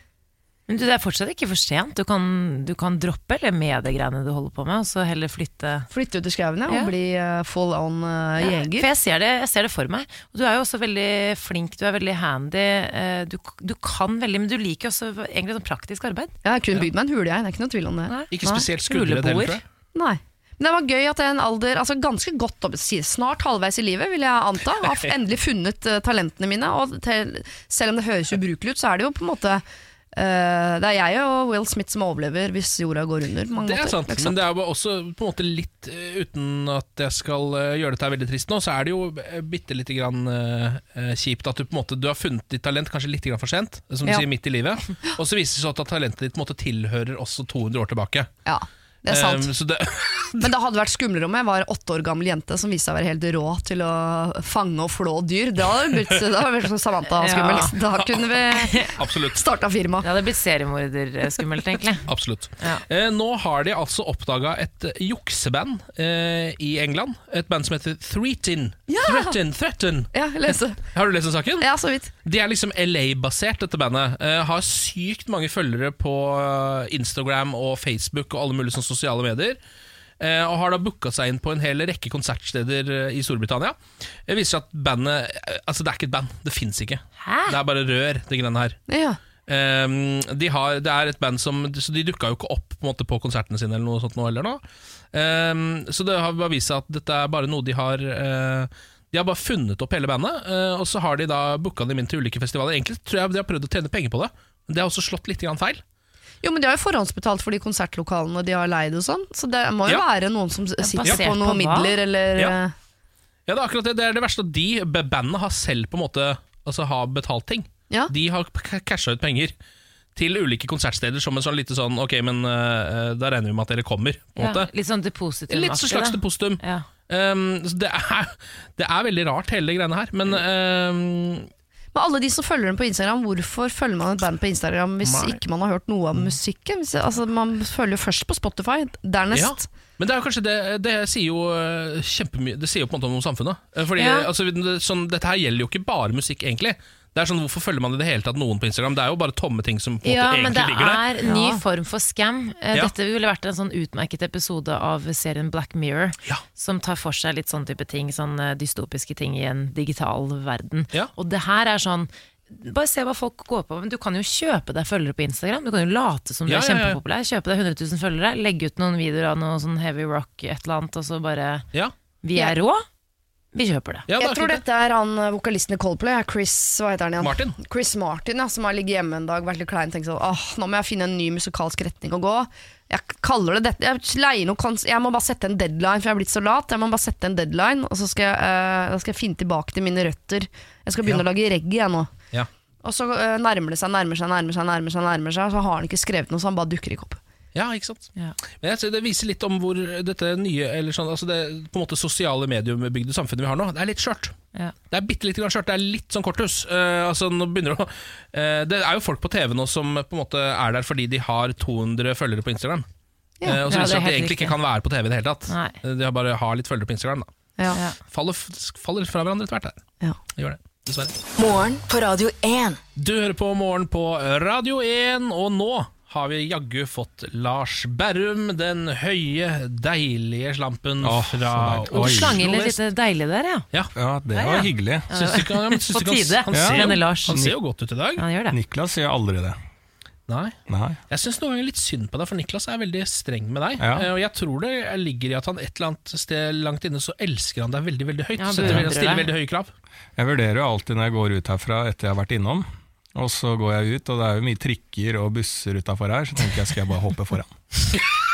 Men du, det er fortsatt ikke for sent. Du kan, du kan droppe eller med det greiene du holder på med, og så heller flytte Flytte ut i skauen ja, og bli eh, full on uh, Ja, jeger. For jeg ser, det, jeg ser det for meg. Og du er jo også veldig flink, du er veldig handy. eh, Du, du kan veldig, men du liker også egentlig sånn praktisk arbeid. Jeg har kun bygd meg en hule, jeg. Det er ikke noe tvil om det. Nei. Ikke spesielt skuldre heller, tror jeg. Nei. Men det var gøy at jeg en alder, altså ganske godt opp, snart halvveis i livet, vil jeg anta, har endelig funnet talentene mine. Og til, selv om det høres ubrukelig ut, så er det jo på en måte eh, Det er jeg og Will Smith som overlever hvis jorda går under. Det er måter, sant, liksom. men det er jo også på en måte litt eh, Uten at jeg skal eh, gjøre dette her veldig trist nå, så er det jo bitte lite grann uh, kjipt at du på en måte Du har funnet ditt talent kanskje litt grann for sent, som du Ja. sier, midt i livet. Og så viser det seg at talentet ditt på en måte tilhører også 200 år tilbake. Ja, det er sant. Um, så det, Men det hadde vært skumlere om jeg var åtte år gammel jente som viste seg å være helt rå til å fange og flå dyr. Da hadde blitt, det hadde blitt som Samantha skummelt. Da kunne vi starta firma. Det hadde blitt seriemorderskummelt, egentlig. Absolutt. Ja. Eh, nå har de altså oppdaga et eh, jukseband eh, i England. Et band som heter Threaten. Ja! Threaten, Threaten. Ja, lese. Har du lest den saken? Ja, så vidt. De er liksom LA-basert, dette bandet. Eh, har sykt mange følgere på eh, Instagram og Facebook og alle mulige sånne sosiale medier. Eh, og har da booka seg inn på en hel rekke konsertsteder eh, i Storbritannia. Det viser seg at bandet eh, Altså, det er ikke et band. Det fins ikke. Hæ? Det er bare rør, det greiene her. Ja. Um, de har, det er et band som Så de dukka jo ikke opp på, måte, på konsertene sine eller noe sånt nå heller. Um, så det har bare vist seg at dette er bare noe de har uh, De har bare funnet opp hele bandet, uh, og så har de da booka dem inn til ulike festivaler. Egentlig tror jeg de har prøvd å tjene penger på det, men det har også slått litt feil. Jo, men De har jo forhåndsbetalt for de konsertlokalene de har leid, og sånn Så det må jo Ja. være noen som sitter på noen på midler, eller Ja. eh, Ja, det er akkurat det. Det er det verste at de, bandene bandet, har selv på en måte Altså har betalt ting. Ja. De har casha ut penger til ulike konsertsteder som en sånn lite sånn Ok, men uh, da regner vi med at dere kommer, på Ja, måte. litt sånn depositum Litt så slags depositum. Ja. Um, så det, er, det er veldig rart, hele de greiene her. Men um, Men alle de som følger dem på Instagram, hvorfor følger man et band på Instagram hvis Nei. ikke man har hørt noe av musikken? Altså, man følger jo først på Spotify, dernest ja. Men det er kanskje det, det sier jo uh, kjempemye Det sier jo på en måte om samfunnet. Uh, Fordi Ja. altså, sånn, Dette her gjelder jo ikke bare musikk, egentlig. Det er sånn, Hvorfor følger man i det hele tatt noen på Instagram? Det er jo bare tomme ting som på en Ja, måte men det egentlig ligger der. er ny form for scam. Eh, Ja. Dette ville vært en sånn utmerket episode av serien Black Mirror, Ja. som tar for seg litt sånn type ting, sånn eh, dystopiske ting i en digital verden. Ja. Og det her er sånn bare se hva folk går på. Men du kan jo kjøpe deg følgere på Instagram. Du kan jo late som du Ja, er ja, ja. kjempepopulær. Kjøpe deg 100 000 følgere, legge ut noen videoer av noe sånn heavy rock, et eller annet, og så bare Ja. Vi er rå, vi kjøper det. Ja, det Jeg tror dette er han eh, vokalisten i Coldplay, Chris hva heter han igjen? Martin. Chris Martin, ja, som har ligget hjemme en dag, vært litt klein, tenkt sånn åh, nå må jeg finne en ny musikalsk retning å gå. Jeg kaller det dette Jeg, jeg må bare sette en deadline, for jeg er blitt så lat. Jeg må bare sette en deadline, og så skal jeg, da skal jeg finne tilbake til mine røtter. Jeg skal begynne Ja. å lage reggae, jeg nå. Ja. Og så eh, nærmer det seg, nærmer seg, nærmer seg, nærmer seg, nærmer seg, og så har han ikke skrevet noe, så han bare dukker ikke opp. Ja, ikke sant? Ja. Men jeg tror Det viser litt om hvor dette nye Eller sånn, altså det på en måte sosiale mediebygde samfunnet vi har nå, det er litt skjørt. Ja. Det er bitte litt grann skjørt. Det er litt sånn korthus. Uh, altså, nå begynner det, å, uh, det er jo folk på TV nå som på en måte er der fordi de har 200 følgere på Instagram. Ja. Uh, og så Ja, viser det at de egentlig riktig. ikke kan være på TV i det hele tatt. Nei. De har bare har litt følgere på Instagram. Da. Ja. Ja. Faller, faller fra hverandre etter hvert. Ja. Gjør det, dessverre. Morgen på Radio 1. Du hører på Morgen på Radio 1, og nå har vi jaggu fått Lars Berrum, den høye, deilige slampen Åh, fra Oslo. du slang inn litt deilig der, ja. Ja. Ja, det var ja. hyggelig. Syns du ikke, han, syns På tide, han, ser mener Lars. han ser jo godt ut i dag. Han gjør det. Niklas sier aldri det. Nei. Nei. Jeg syns noen ganger litt synd på deg, for Niklas er veldig streng med deg. Ja. Eh, Og jeg tror det ligger i at han et eller annet sted langt inne så elsker han deg veldig veldig høyt. Ja, Setter, stiller deg. veldig høye krav. Jeg vurderer jo alltid når jeg går ut herfra etter jeg har vært innom. Og så går jeg ut, og det er jo mye trikker og busser utafor her, så tenker jeg skal jeg bare hoppe foran.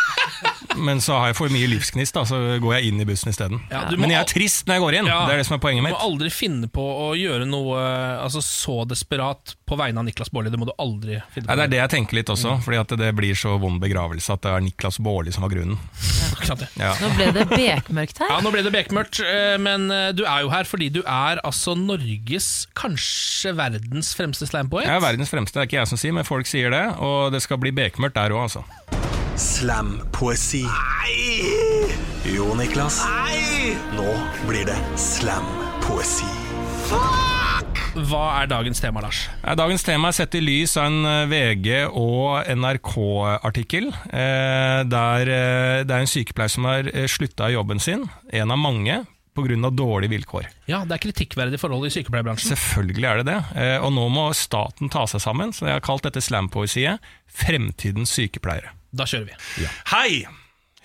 Men så har jeg for mye livsgnist, da, så går jeg inn i bussen isteden. Ja, Men jeg er trist når jeg går inn, Ja. det er det som er poenget mitt. Du må mitt. aldri finne på å gjøre noe altså, så desperat på vegne av Niklas Baarli. Det må du aldri finne på. Nei, det er det jeg tenker litt også, fordi at det blir så vond begravelse at det er Niklas Baarli som var grunnen. Ja. Nå ble det bekmørkt her. Ja, Nå ble det bekmørkt, eh, men eh, du er jo her fordi du er altså Norges, kanskje verdens fremste slampoet. Jeg er verdens fremste, det er ikke jeg som sier, men folk sier det, og det skal bli bekmørkt der òg, altså. Slampoesi. Nei! Jo, Niklas. Nei! Nå blir det slampoesi. Hva er dagens tema, Lars? Dagens tema er sett i lys av en eh, VG- og NRK-artikkel. Eh, der eh, det er en sykepleier som har slutta i jobben sin, en av mange, pga. dårlige vilkår. Ja, Det er kritikkverdige forhold i sykepleierbransjen. Selvfølgelig er det det. Og nå må staten ta seg sammen, så jeg har kalt dette slampoesiet 'Fremtidens sykepleiere'. Da kjører vi. Hei!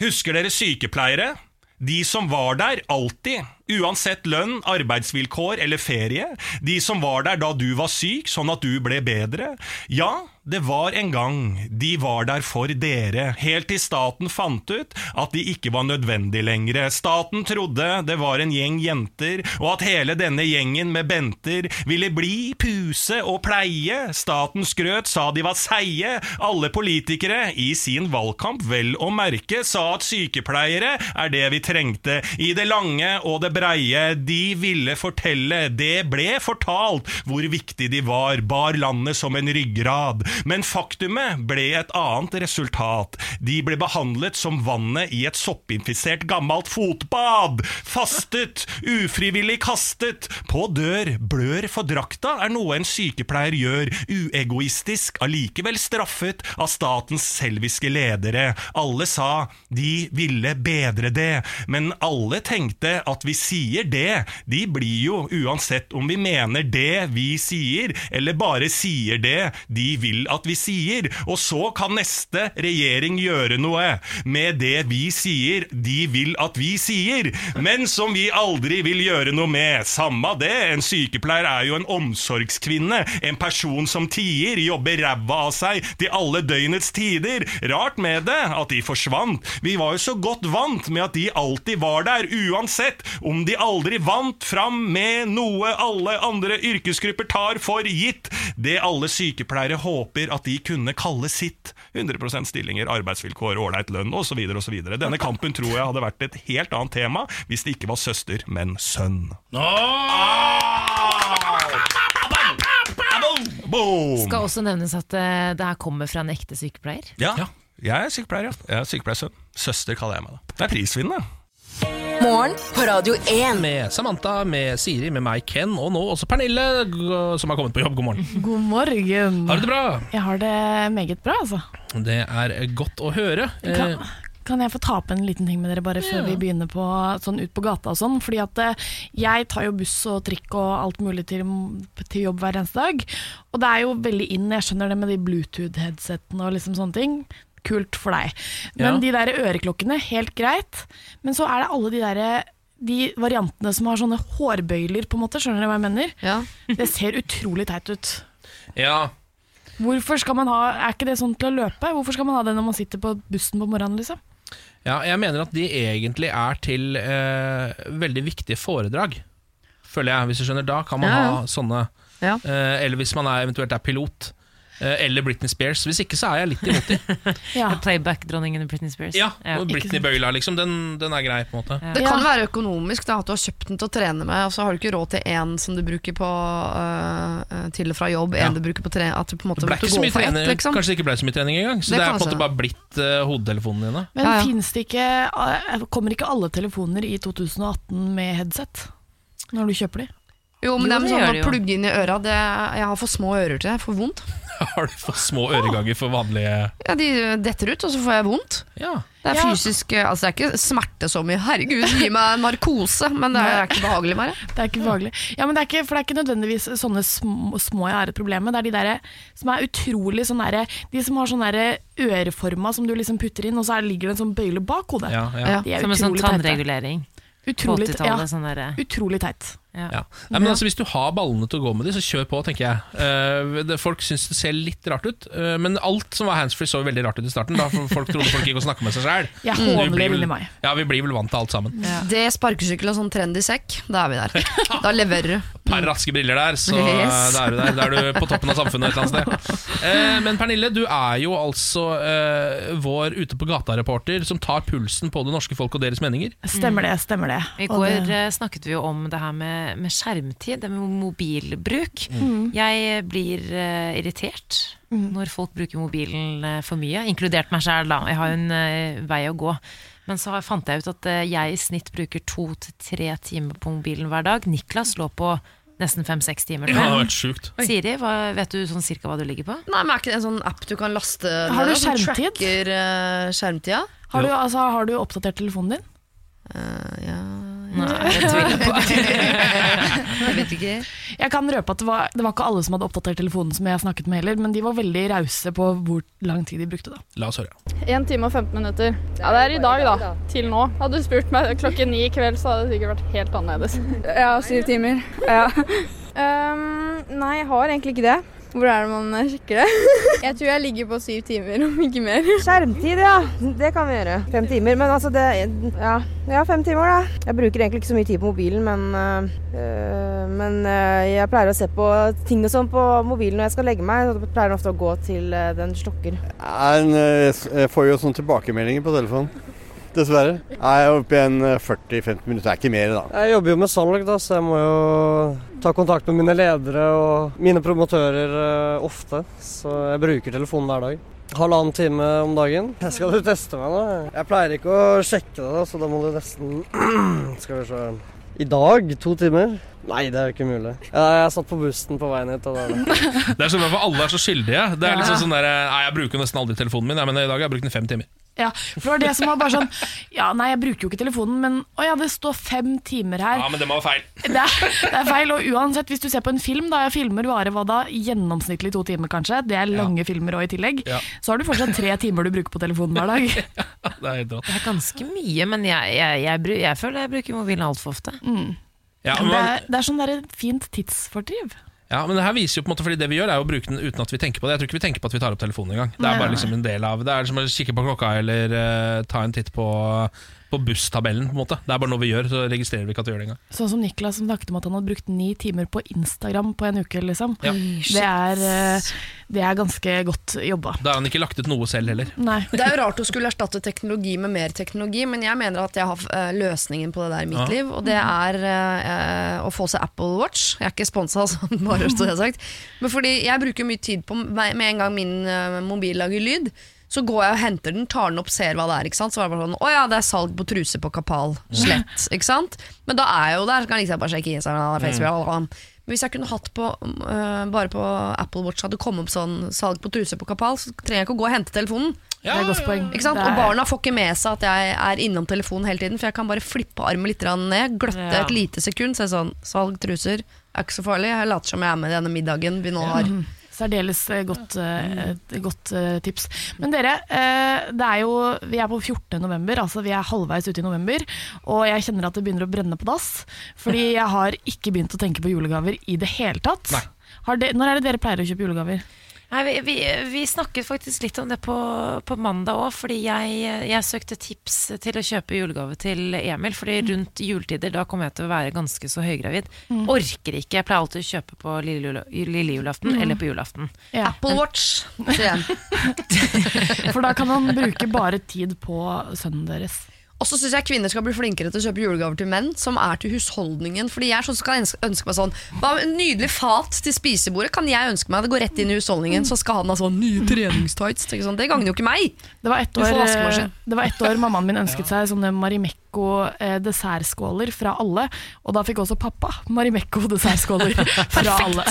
Husker dere sykepleiere? De som var der alltid, uansett lønn, arbeidsvilkår eller ferie. De som var der da du var syk, sånn at du ble bedre. Ja, det var en gang de var der for dere, helt til staten fant ut at de ikke var nødvendig lenger. Staten trodde det var en gjeng jenter, og at hele denne gjengen med benter ville bli, puse og pleie. Staten skrøt, sa de var seige. Alle politikere, i sin valgkamp vel å merke, sa at sykepleiere er det vi trengte. I det lange og det breie, de ville fortelle, det ble fortalt hvor viktig de var, bar landet som en ryggrad. Men faktumet ble et annet resultat. De ble behandlet som vannet i et soppinfisert gammelt fotbad. Fastet, ufrivillig kastet, på dør, blør for drakta er noe en sykepleier gjør, uegoistisk, allikevel straffet av statens selviske ledere. Alle sa de ville bedre det, men alle tenkte at vi sier det. De blir jo, uansett om vi mener det vi sier, eller bare sier det de vil at vi sier. Og så kan neste regjering gjøre noe med det vi sier de vil at vi sier, men som vi aldri vil gjøre noe med. Samme det, en sykepleier er jo en omsorgskvinne, en person som tier, jobber ræva av seg til alle døgnets tider. Rart med det, at de forsvant. Vi var jo så godt vant med at de alltid var der, uansett om de aldri vant fram med noe alle andre yrkesgrupper tar for gitt. Det alle sykepleiere håper at de kunne kalle sitt. 100% stillinger, arbeidsvilkår, ålreit lønn osv. osv. Denne kampen tror jeg hadde vært et helt annet tema hvis det ikke var søster, men sønn. Boom! Skal også nevnes at uh, det her kommer fra en ekte sykepleier. Ja, jeg er sykepleier, ja. Jeg er sykepleiersønn. Søster kaller jeg meg da. Det er prisvinnende. Morgen på Radio 1. Med Samantha, med Siri, med meg, Ken, og nå også Pernille, som har kommet på jobb. God morgen. God morgen. Har du det bra? Jeg har det meget bra, altså. Det er godt å høre. Kan, Eh, kan jeg få ta opp en liten ting med dere bare før vi begynner på sånn ut på gata og sånn? Fordi at eh, jeg tar jo buss og trikk og alt mulig til, til jobb hver eneste dag. Og det er jo veldig inn, jeg skjønner det med de Bluetooth-headsetene og liksom sånne ting. Kult for deg. Men Ja. de der øreklokkene, helt greit. Men så er det alle de derre de variantene som har sånne hårbøyler, på en måte. Skjønner dere hva jeg mener? Ja. Det ser utrolig teit ut. ja. Hvorfor skal man ha, Er ikke det sånn til å løpe? Hvorfor skal man ha det når man sitter på bussen på morgenen? liksom? ja, jeg mener at de egentlig er til eh, veldig viktige foredrag. Føler jeg, hvis du skjønner. Da kan man Ja, ja. ha sånne. Ja. Eh, eller hvis man er, eventuelt er pilot. Eh, eller Britney Spears. Hvis ikke, så er jeg litt imot dem. Ja. Playback-dronningen Britney Spears. Ja, Ja, og Britney. Bøyla, liksom. Den, den er grei, på en måte. Ja. Det kan være økonomisk da, at du har kjøpt den til å trene med, og så har du ikke råd til én som du bruker på uh, til og fra jobb, Ja. en du bruker på tre, at du på en måte måtte gå for ett, liksom. Kanskje det ikke ble så mye trening engang. Så Det det, er på en måte bare blitt uh, hodetelefonene dine. Men Ja, ja. finnes det ikke Kommer ikke alle telefoner i 2018 med headset? Når du kjøper de? Jo, men Jo, det er sånn å plugge inn i øra det, Jeg har for små ører til det, for vondt. Har du for små øreganger for vanlige Ja, De detter ut, og så får jeg vondt. Ja. Det er fysisk, eh, altså det er ikke smerte så mye. 'herregud, gi meg narkose', men det er ikke behagelig bare. Det er ikke behagelig. Ja, men det er ikke, for det er ikke nødvendigvis sånne små, små jeg har et problemet. Det er de der som er utrolig sånn derre De som har sånn derre øreforma som du liksom putter inn, og så er, ligger det en sånn bøyle bak hodet. Ja, ja. Ja. De er Som en sånn tannregulering Utrolig, ja, Sånn utrolig teit. Ja. Ja. Nei, men altså, Hvis du har ballene til å gå med de, så kjør på, tenker jeg. Uh, det, folk syns det ser litt rart ut, uh, men alt som var handsfree så veldig rart ut i starten. Da for folk trodde folk gikk og snakka med seg sjæl. Inni meg. Ja, vi blir vel vant til alt sammen. Det, sparkesykkel og sånn trendy sekk, da er vi der. Da leverer du. par raske briller der, så Yes. da er du der. Da er du på toppen av samfunnet et eller annet sted. Uh, men Pernille, du er jo altså vår ute på gata-reporter som tar pulsen på det norske folk og deres meninger. Stemmer det, stemmer det. I går snakket vi jo om det her med, med skjermtid, det med mobilbruk. Mm. Jeg blir uh, irritert når folk bruker mobilen uh, for mye, inkludert meg sjøl, da. Jeg har jo en uh, vei å gå. Men så fant jeg ut at jeg i snitt bruker to til tre timer på mobilen hver dag. Niklas lå på nesten fem-seks timer. Ja, det har vært sjukt. Siri, hva, vet du sånn cirka hva du ligger på? Nei, men Er ikke det en sånn app du kan laste Har du som skjermtid? Tracker uh, skjermtida? Har du, altså, har du oppdatert telefonen din? Uh, ja Nei, jeg tviler på Jeg vet ikke. Jeg kan røpe at det var, det var ikke alle som hadde oppdatert telefonen som jeg snakket med heller, men de var veldig rause på hvor lang tid de brukte. da. La oss høre. 1 time og 15 minutter. Ja, det er i dag, da. Til nå. Hadde du spurt meg klokken ni i kveld, så hadde det sikkert vært helt annerledes. Ja, syv timer. Ja. Um, nei, jeg har egentlig ikke det. Hvor er det man sjekker det? Jeg tror jeg ligger på syv timer, om ikke mer. Skjermtid, ja. Det kan vi gjøre. Fem timer. Men altså, det Ja, ja fem timer, da. Jeg bruker egentlig ikke så mye tid på mobilen, men øh, Men øh, jeg pleier å se på ting og sånn på mobilen når jeg skal legge meg. Så jeg pleier den ofte å gå til øh, den slokker. Jeg får jo sånne tilbakemeldinger på telefonen. Dessverre. Jeg er oppe i en 40-50 minutter, det er ikke mer da. Jeg jobber jo med salg, da, så jeg må jo ta kontakt med mine ledere og mine promotører øh, ofte. Så jeg bruker telefonen hver dag. Halvannen time om dagen. Skal du teste meg nå? Jeg pleier ikke å sjekke det, da, så da må du nesten Skal vi se I dag? To timer? Nei, det er jo ikke mulig. Jeg, jeg satt på bussen på veien hit. Og da, Det er sånn at Alle er så skyldige. Det er liksom sånn der, Nei, Jeg bruker nesten aldri telefonen min, men i dag har jeg brukt den i fem timer. Ja, for det var det som var bare sånn Ja, nei, jeg bruker jo ikke telefonen, men å ja, det står fem timer her. Ja, men det må være feil. Det er, det er feil, og uansett, hvis du ser på en film, da jeg filmer varer hva da, gjennomsnittlig to timer kanskje, det er lange filmer òg i tillegg, Ja. så har du fortsatt tre timer du bruker på telefonen hver dag. Det er. Det er ganske mye, men jeg, jeg, jeg, jeg føler jeg bruker mobilen altfor ofte. Ja, Det er, det er sånn der fint tidsfordriv. Ja, men det her viser jo på en måte Fordi det vi gjør, er å bruke den uten at vi tenker på det. Jeg tror ikke vi tenker på at vi tar opp telefonen engang. Det er bare liksom en del av Det er som å kikke på klokka eller uh, ta en titt på, på busstabellen. på en måte Det er bare noe vi gjør, så registrerer vi ikke at vi gjør det engang. Sånn som Niklas som snakket om at han hadde brukt ni timer på Instagram på en uke, liksom. Ja. Det, er, eh, det er ganske godt jobba. Da har han ikke lagt ut noe selv heller. Nei. Det er jo rart å skulle erstatte teknologi med mer teknologi, men jeg mener at jeg har eh, løsningen på det der i mitt Ja. liv, og det er eh, å få seg Apple Watch. Jeg er ikke sponsa, altså, bare så det er sagt. Men fordi jeg bruker mye tid på med en gang min mobil lager lyd. Så går jeg og henter den, tar den opp, ser hva det er. ikke sant? Så var det bare sånn, Å ja, det er salg på truser på Kapal. Slett. ikke sant? Men da er jeg jo der, så kan jeg liksom bare sjekke Instagram, Facebook, mm. Men hvis jeg kunne hatt på uh, bare på Apple Watch hadde kommet opp sånn salg på truser på Kapal, så trenger jeg ikke å gå og hente telefonen. Det er godt poeng. Ikke sant? Det er- Og barna får ikke med seg at jeg er innom telefonen hele tiden, for jeg kan bare flippe armen litt ned, gløtte Ja. et lite sekund, så er det sånn Salg truser er ikke så farlig. Jeg later som jeg er med i denne middagen vi nå har. Mhm. Særdeles eh, godt, eh, godt eh, tips. Men dere, det er jo, vi er på 14. november, altså vi er halvveis ute i november, og jeg kjenner at det begynner å brenne på dass, fordi jeg har ikke begynt å tenke på julegaver i det hele tatt. Har det, når er det dere pleier å kjøpe julegaver? Nei, vi, vi, vi snakket faktisk litt om det på, på mandag òg, fordi jeg, jeg søkte tips til å kjøpe julegave til Emil. Fordi rundt juletider da kommer jeg til å være ganske så høygravid. Mm. Orker ikke. Jeg pleier alltid å kjøpe på lille, lille julaften Mm. eller på julaften. Ja. Apple Watch, sier jeg. For da kan man bruke bare tid på sønnen deres. Og så syns jeg kvinner skal bli flinkere til å kjøpe julegaver til menn som er til husholdningen. Fordi jeg er sånn som kan ønske- meg sånn Hva med en nydelig fat til spisebordet? Kan jeg ønske meg Det går rett inn i husholdningen, så skal han ha sånn nye treningstights. Sånn. Det gagner jo ikke meg. Det var ett år, det var ett år mammaen min ønsket seg sånne Marimekko Marimekko eh, fra alle. Og da fikk også pappa Marimekko dessertskåler fra alle.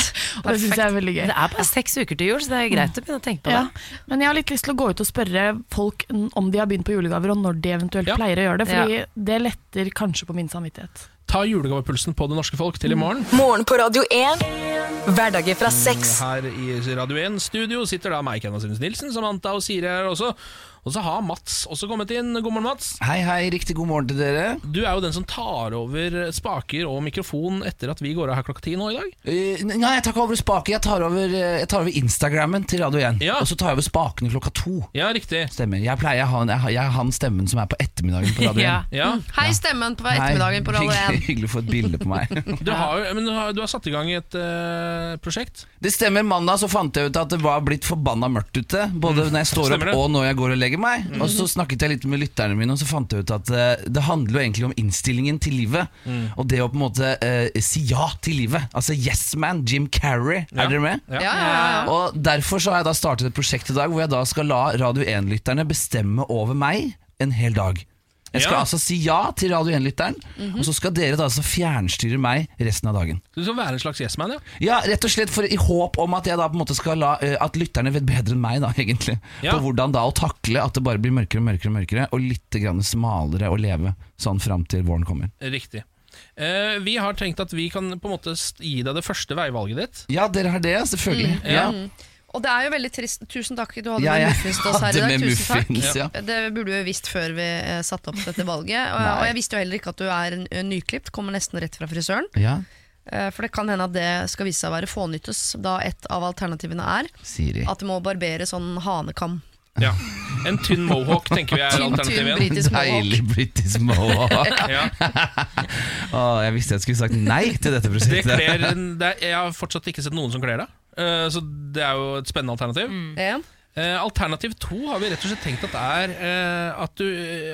Og det syns jeg er veldig gøy. Det er bare seks uker til jul, så det er greit å begynne å tenke på Ja, det. men jeg har litt lyst til å gå ut og spørre folk om de har begynt på julegaver, og når de eventuelt pleier å gjøre det. Fordi det letter kanskje på min samvittighet. Ta julegavepulsen på det norske folk til i morgen. Morgen på Radio 1. Hverdager fra seks. Her i Radio 1-studio sitter da meg, Kenna Synes Nilsen, Samantha og Siri her også. Og så har Mats også kommet inn. God morgen, Mats. Hei, hei. Riktig god morgen til dere. Du er jo den som tar over spaker og mikrofon etter at vi går av her klokka ti nå i dag. Uh, nei, jeg tar ikke over spaker. Jeg tar over, eh, jeg tar over Instagrammen til Radio 1. Og så tar jeg over spakene klokka to. Ja, riktig Stemmer. Jeg pleier å ha jeg har- jeg han stemmen som er på ettermiddagen på Radio 1. Ja. Hei, stemmen på ettermiddagen på Radio 1. Hyggelig, hyggelig å få et bilde på meg. Du har, men du har, du har satt i gang et uh, prosjekt. Det stemmer. Mandag så fant jeg ut at det var blitt forbanna mørkt ute. Både når jeg står opp og når jeg går og legger meg. Mm. Og så snakket jeg litt med lytterne mine, og så fant jeg ut at uh, det handler jo egentlig om innstillingen til livet. Mm. Og det å på en måte uh, si ja til livet. Altså Yes Man, Jim Carrey. Ja. Er dere med? Ja. Ja, ja, ja. Og Derfor så har jeg da startet et prosjekt i dag hvor jeg da skal la Radio 1-lytterne bestemme over meg en hel dag. Jeg skal Ja. altså si ja til Radio 1-lytteren, Mhm. og så skal dere da altså fjernstyre meg resten av dagen. Du skal være en slags yes-man, ja. Ja, rett og slett for, i håp om at jeg da på en måte skal la eh, At lytterne vet bedre enn meg da, egentlig Ja. På hvordan da å takle at det bare blir mørkere og mørkere og mørkere Og litt grann smalere å leve Sånn frem til våren kommer Riktig. Eh, vi har tenkt at vi kan på en måte st- gi deg det første veivalget ditt. Ja, dere har det, selvfølgelig Mm, ja. Og det er jo veldig trist. Tusen takk, du hadde Ja, med muffins til oss her i dag. muffins, ja. Det burde du visst før vi eh, satte opp dette valget. Og, og jeg visste jo heller ikke at du er en, nyklipt, kommer nesten rett fra frisøren. Ja, Eh, For det kan hende at det skal vise seg å være fånyttes, da et av alternativene er Siri at du må barbere sånn hanekam. Ja. En tynn mohawk tenker vi er alternativet. britisk mohawk. Deilig britisk mohawk Ja. Åh, Jeg visste jeg skulle sagt nei til dette Det prosjektet kler, en- det er, jeg har fortsatt ikke sett noen som kler det. Eh, så det er jo et spennende alternativ. Ja. Eh, alternativ to har vi rett og slett tenkt at er eh, at du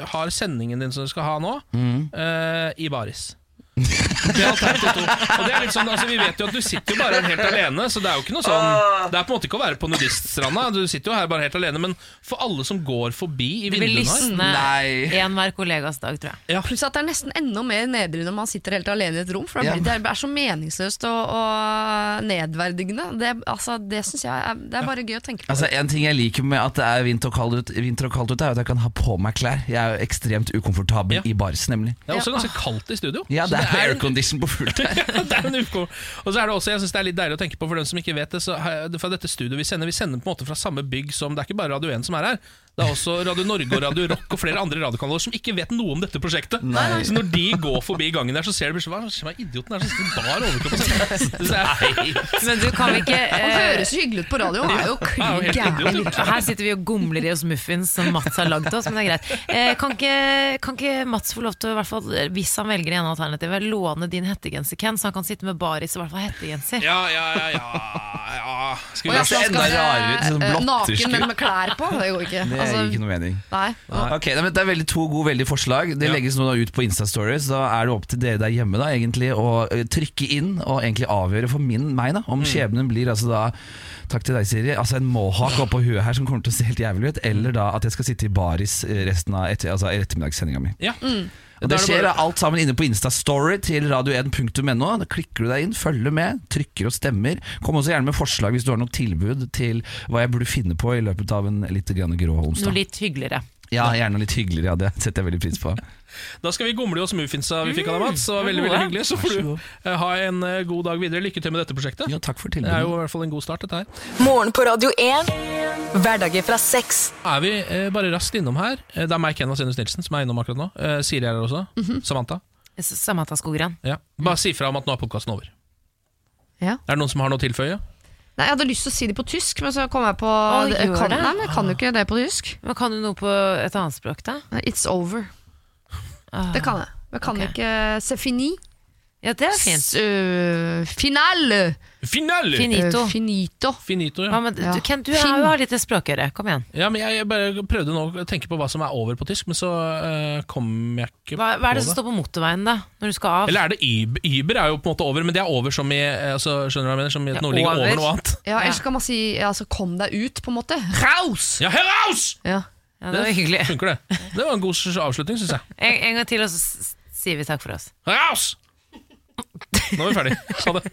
har sendingen din som du skal ha nå, Mm. eh, i baris. Det er alternativ to. Og det er litt sånn, altså Vi vet jo at du sitter jo bare helt alene, så det er jo ikke noe sånn Det er på en måte ikke å være på nudiststranda, du sitter jo her bare helt alene, men for alle som går forbi i Det vil vinduene her lysne en hver kollegas dag, tror jeg. Pluss at det er nesten enda mer nedrig når man sitter helt alene i et rom. For det, Ja. blir, det er så meningsløst og, og nedverdigende. Det, altså, det syns jeg er, det er bare gøy å tenke på. Altså En ting jeg liker med at det er vinter og kaldt ute, vinter og kaldt ute er at jeg kan ha på meg klær. Jeg er jo ekstremt ukomfortabel i bars, nemlig. Det er også ganske kaldt i studio. Ja, det er aircondition på fullt her. det er en ufko. Og så er det også, jeg synes det er litt deilig å tenke på For dem som ikke vet det, så fra dette studioet vi sender Vi sender på en måte fra samme bygg som Det er ikke bare Radio 1 som er her Det er også Radio Norge og Radio Rock og flere andre radiokanaler Som ikke vet noe om dette prosjektet Nei. Så når de går forbi gangen der Så ser de Hva hva er idioten der som sitter bar overkropp og sender? Er- Men du kan ikke Han eh, høres så hyggelig ut på radio, han er jo klin gæren. Her sitter vi og gomler i oss muffins som Mats har lagd til oss, men det er greit. Eh, kan, ikke, kan ikke Mats få lov til, hvert fall, hvis han velger en alternativ, låne din hettegenser, Ken, så han kan sitte med baris og i hvert fall hettegenser? Ja, ja, ja, ja, ja. Skal vi skal enda rarere ut, sånn. Naken, men med klær på. Det går ikke. Det Altså, gir ikke noe mening. nei. Ok, nei, men Det er veldig to gode veldig forslag. Det Ja. legges nå ut på Insta-stories. Da er det opp til dere der hjemme da egentlig å eh, trykke inn og egentlig avgjøre for min, meg da om skjebnen blir altså da Takk til deg, Siri. Altså En mohawk oppå huet her som kommer til å se helt jævlig ut. Eller da at jeg skal sitte i baris eh, resten av etter, altså ettermiddagssendinga mi. Ja. Og Det skjer alt sammen inne på Instastory til radio1.no. Da klikker du deg inn, følger med, trykker og stemmer. Kom også gjerne med forslag hvis du har noe tilbud til hva jeg burde finne på i løpet av en litt grå onsdag. Noe litt hyggeligere. Ja, gjerne litt hyggeligere. Ja, det setter jeg veldig pris på. Da skal vi gomle i oss muffinsa vi fikk av deg, Mats. Det var veldig, veldig hyggelig. Så får du eh, ha en eh, god dag videre. Lykke til med dette prosjektet. Ja, takk for Det er jo i hvert fall en god start, dette her. Morgen på Radio 1. Hverdager fra seks. Er vi eh, bare raskt innom her. Eh, det er meg, Ken Vasenus Nilsen, som er innom akkurat nå. Eh, Siri er her også. Samantha. Samantha Skogran. Ja. Bare si fra om at nå er podkasten over. Ja. Er det noen som har noe å tilføye? Nei, Jeg hadde lyst til å si det på tysk, men så kom jeg på Å, gjør kan, det? Nei, men jeg kan jo ikke det på tysk. Men kan du noe på et annet språk, da? It's over. Ah, Det kan jeg. Jeg kan ok. ikke C'est fini. Ja, det er fint. S- øh, finale. Finale! Finito. Uh, finito. Finito, ja. ja, men, Ja. du, Ken, du er Fin. har litt språkøre. Kom igjen. ja men jeg, jeg bare prøvde nå å tenke på hva som er over på tysk, men så uh, kom jeg ikke Hva, hva er det på som står på motorveien, da? Når du skal av? Eller er det Uber? Uber er jo på en måte over, men det er over som i altså, Skjønner du hva jeg mener? Som i at Ja, noe ligger over. over noe annet. Ja, Ellers kan man si altså, 'kom deg ut', på en måte. Raus! Ja, heraus! Ja. Ja, det var hyggelig. funker, det. Det var en god avslutning, syns jeg. En, en gang til, og så sier vi takk for oss. Raus! Nå er vi ferdig. Ha det.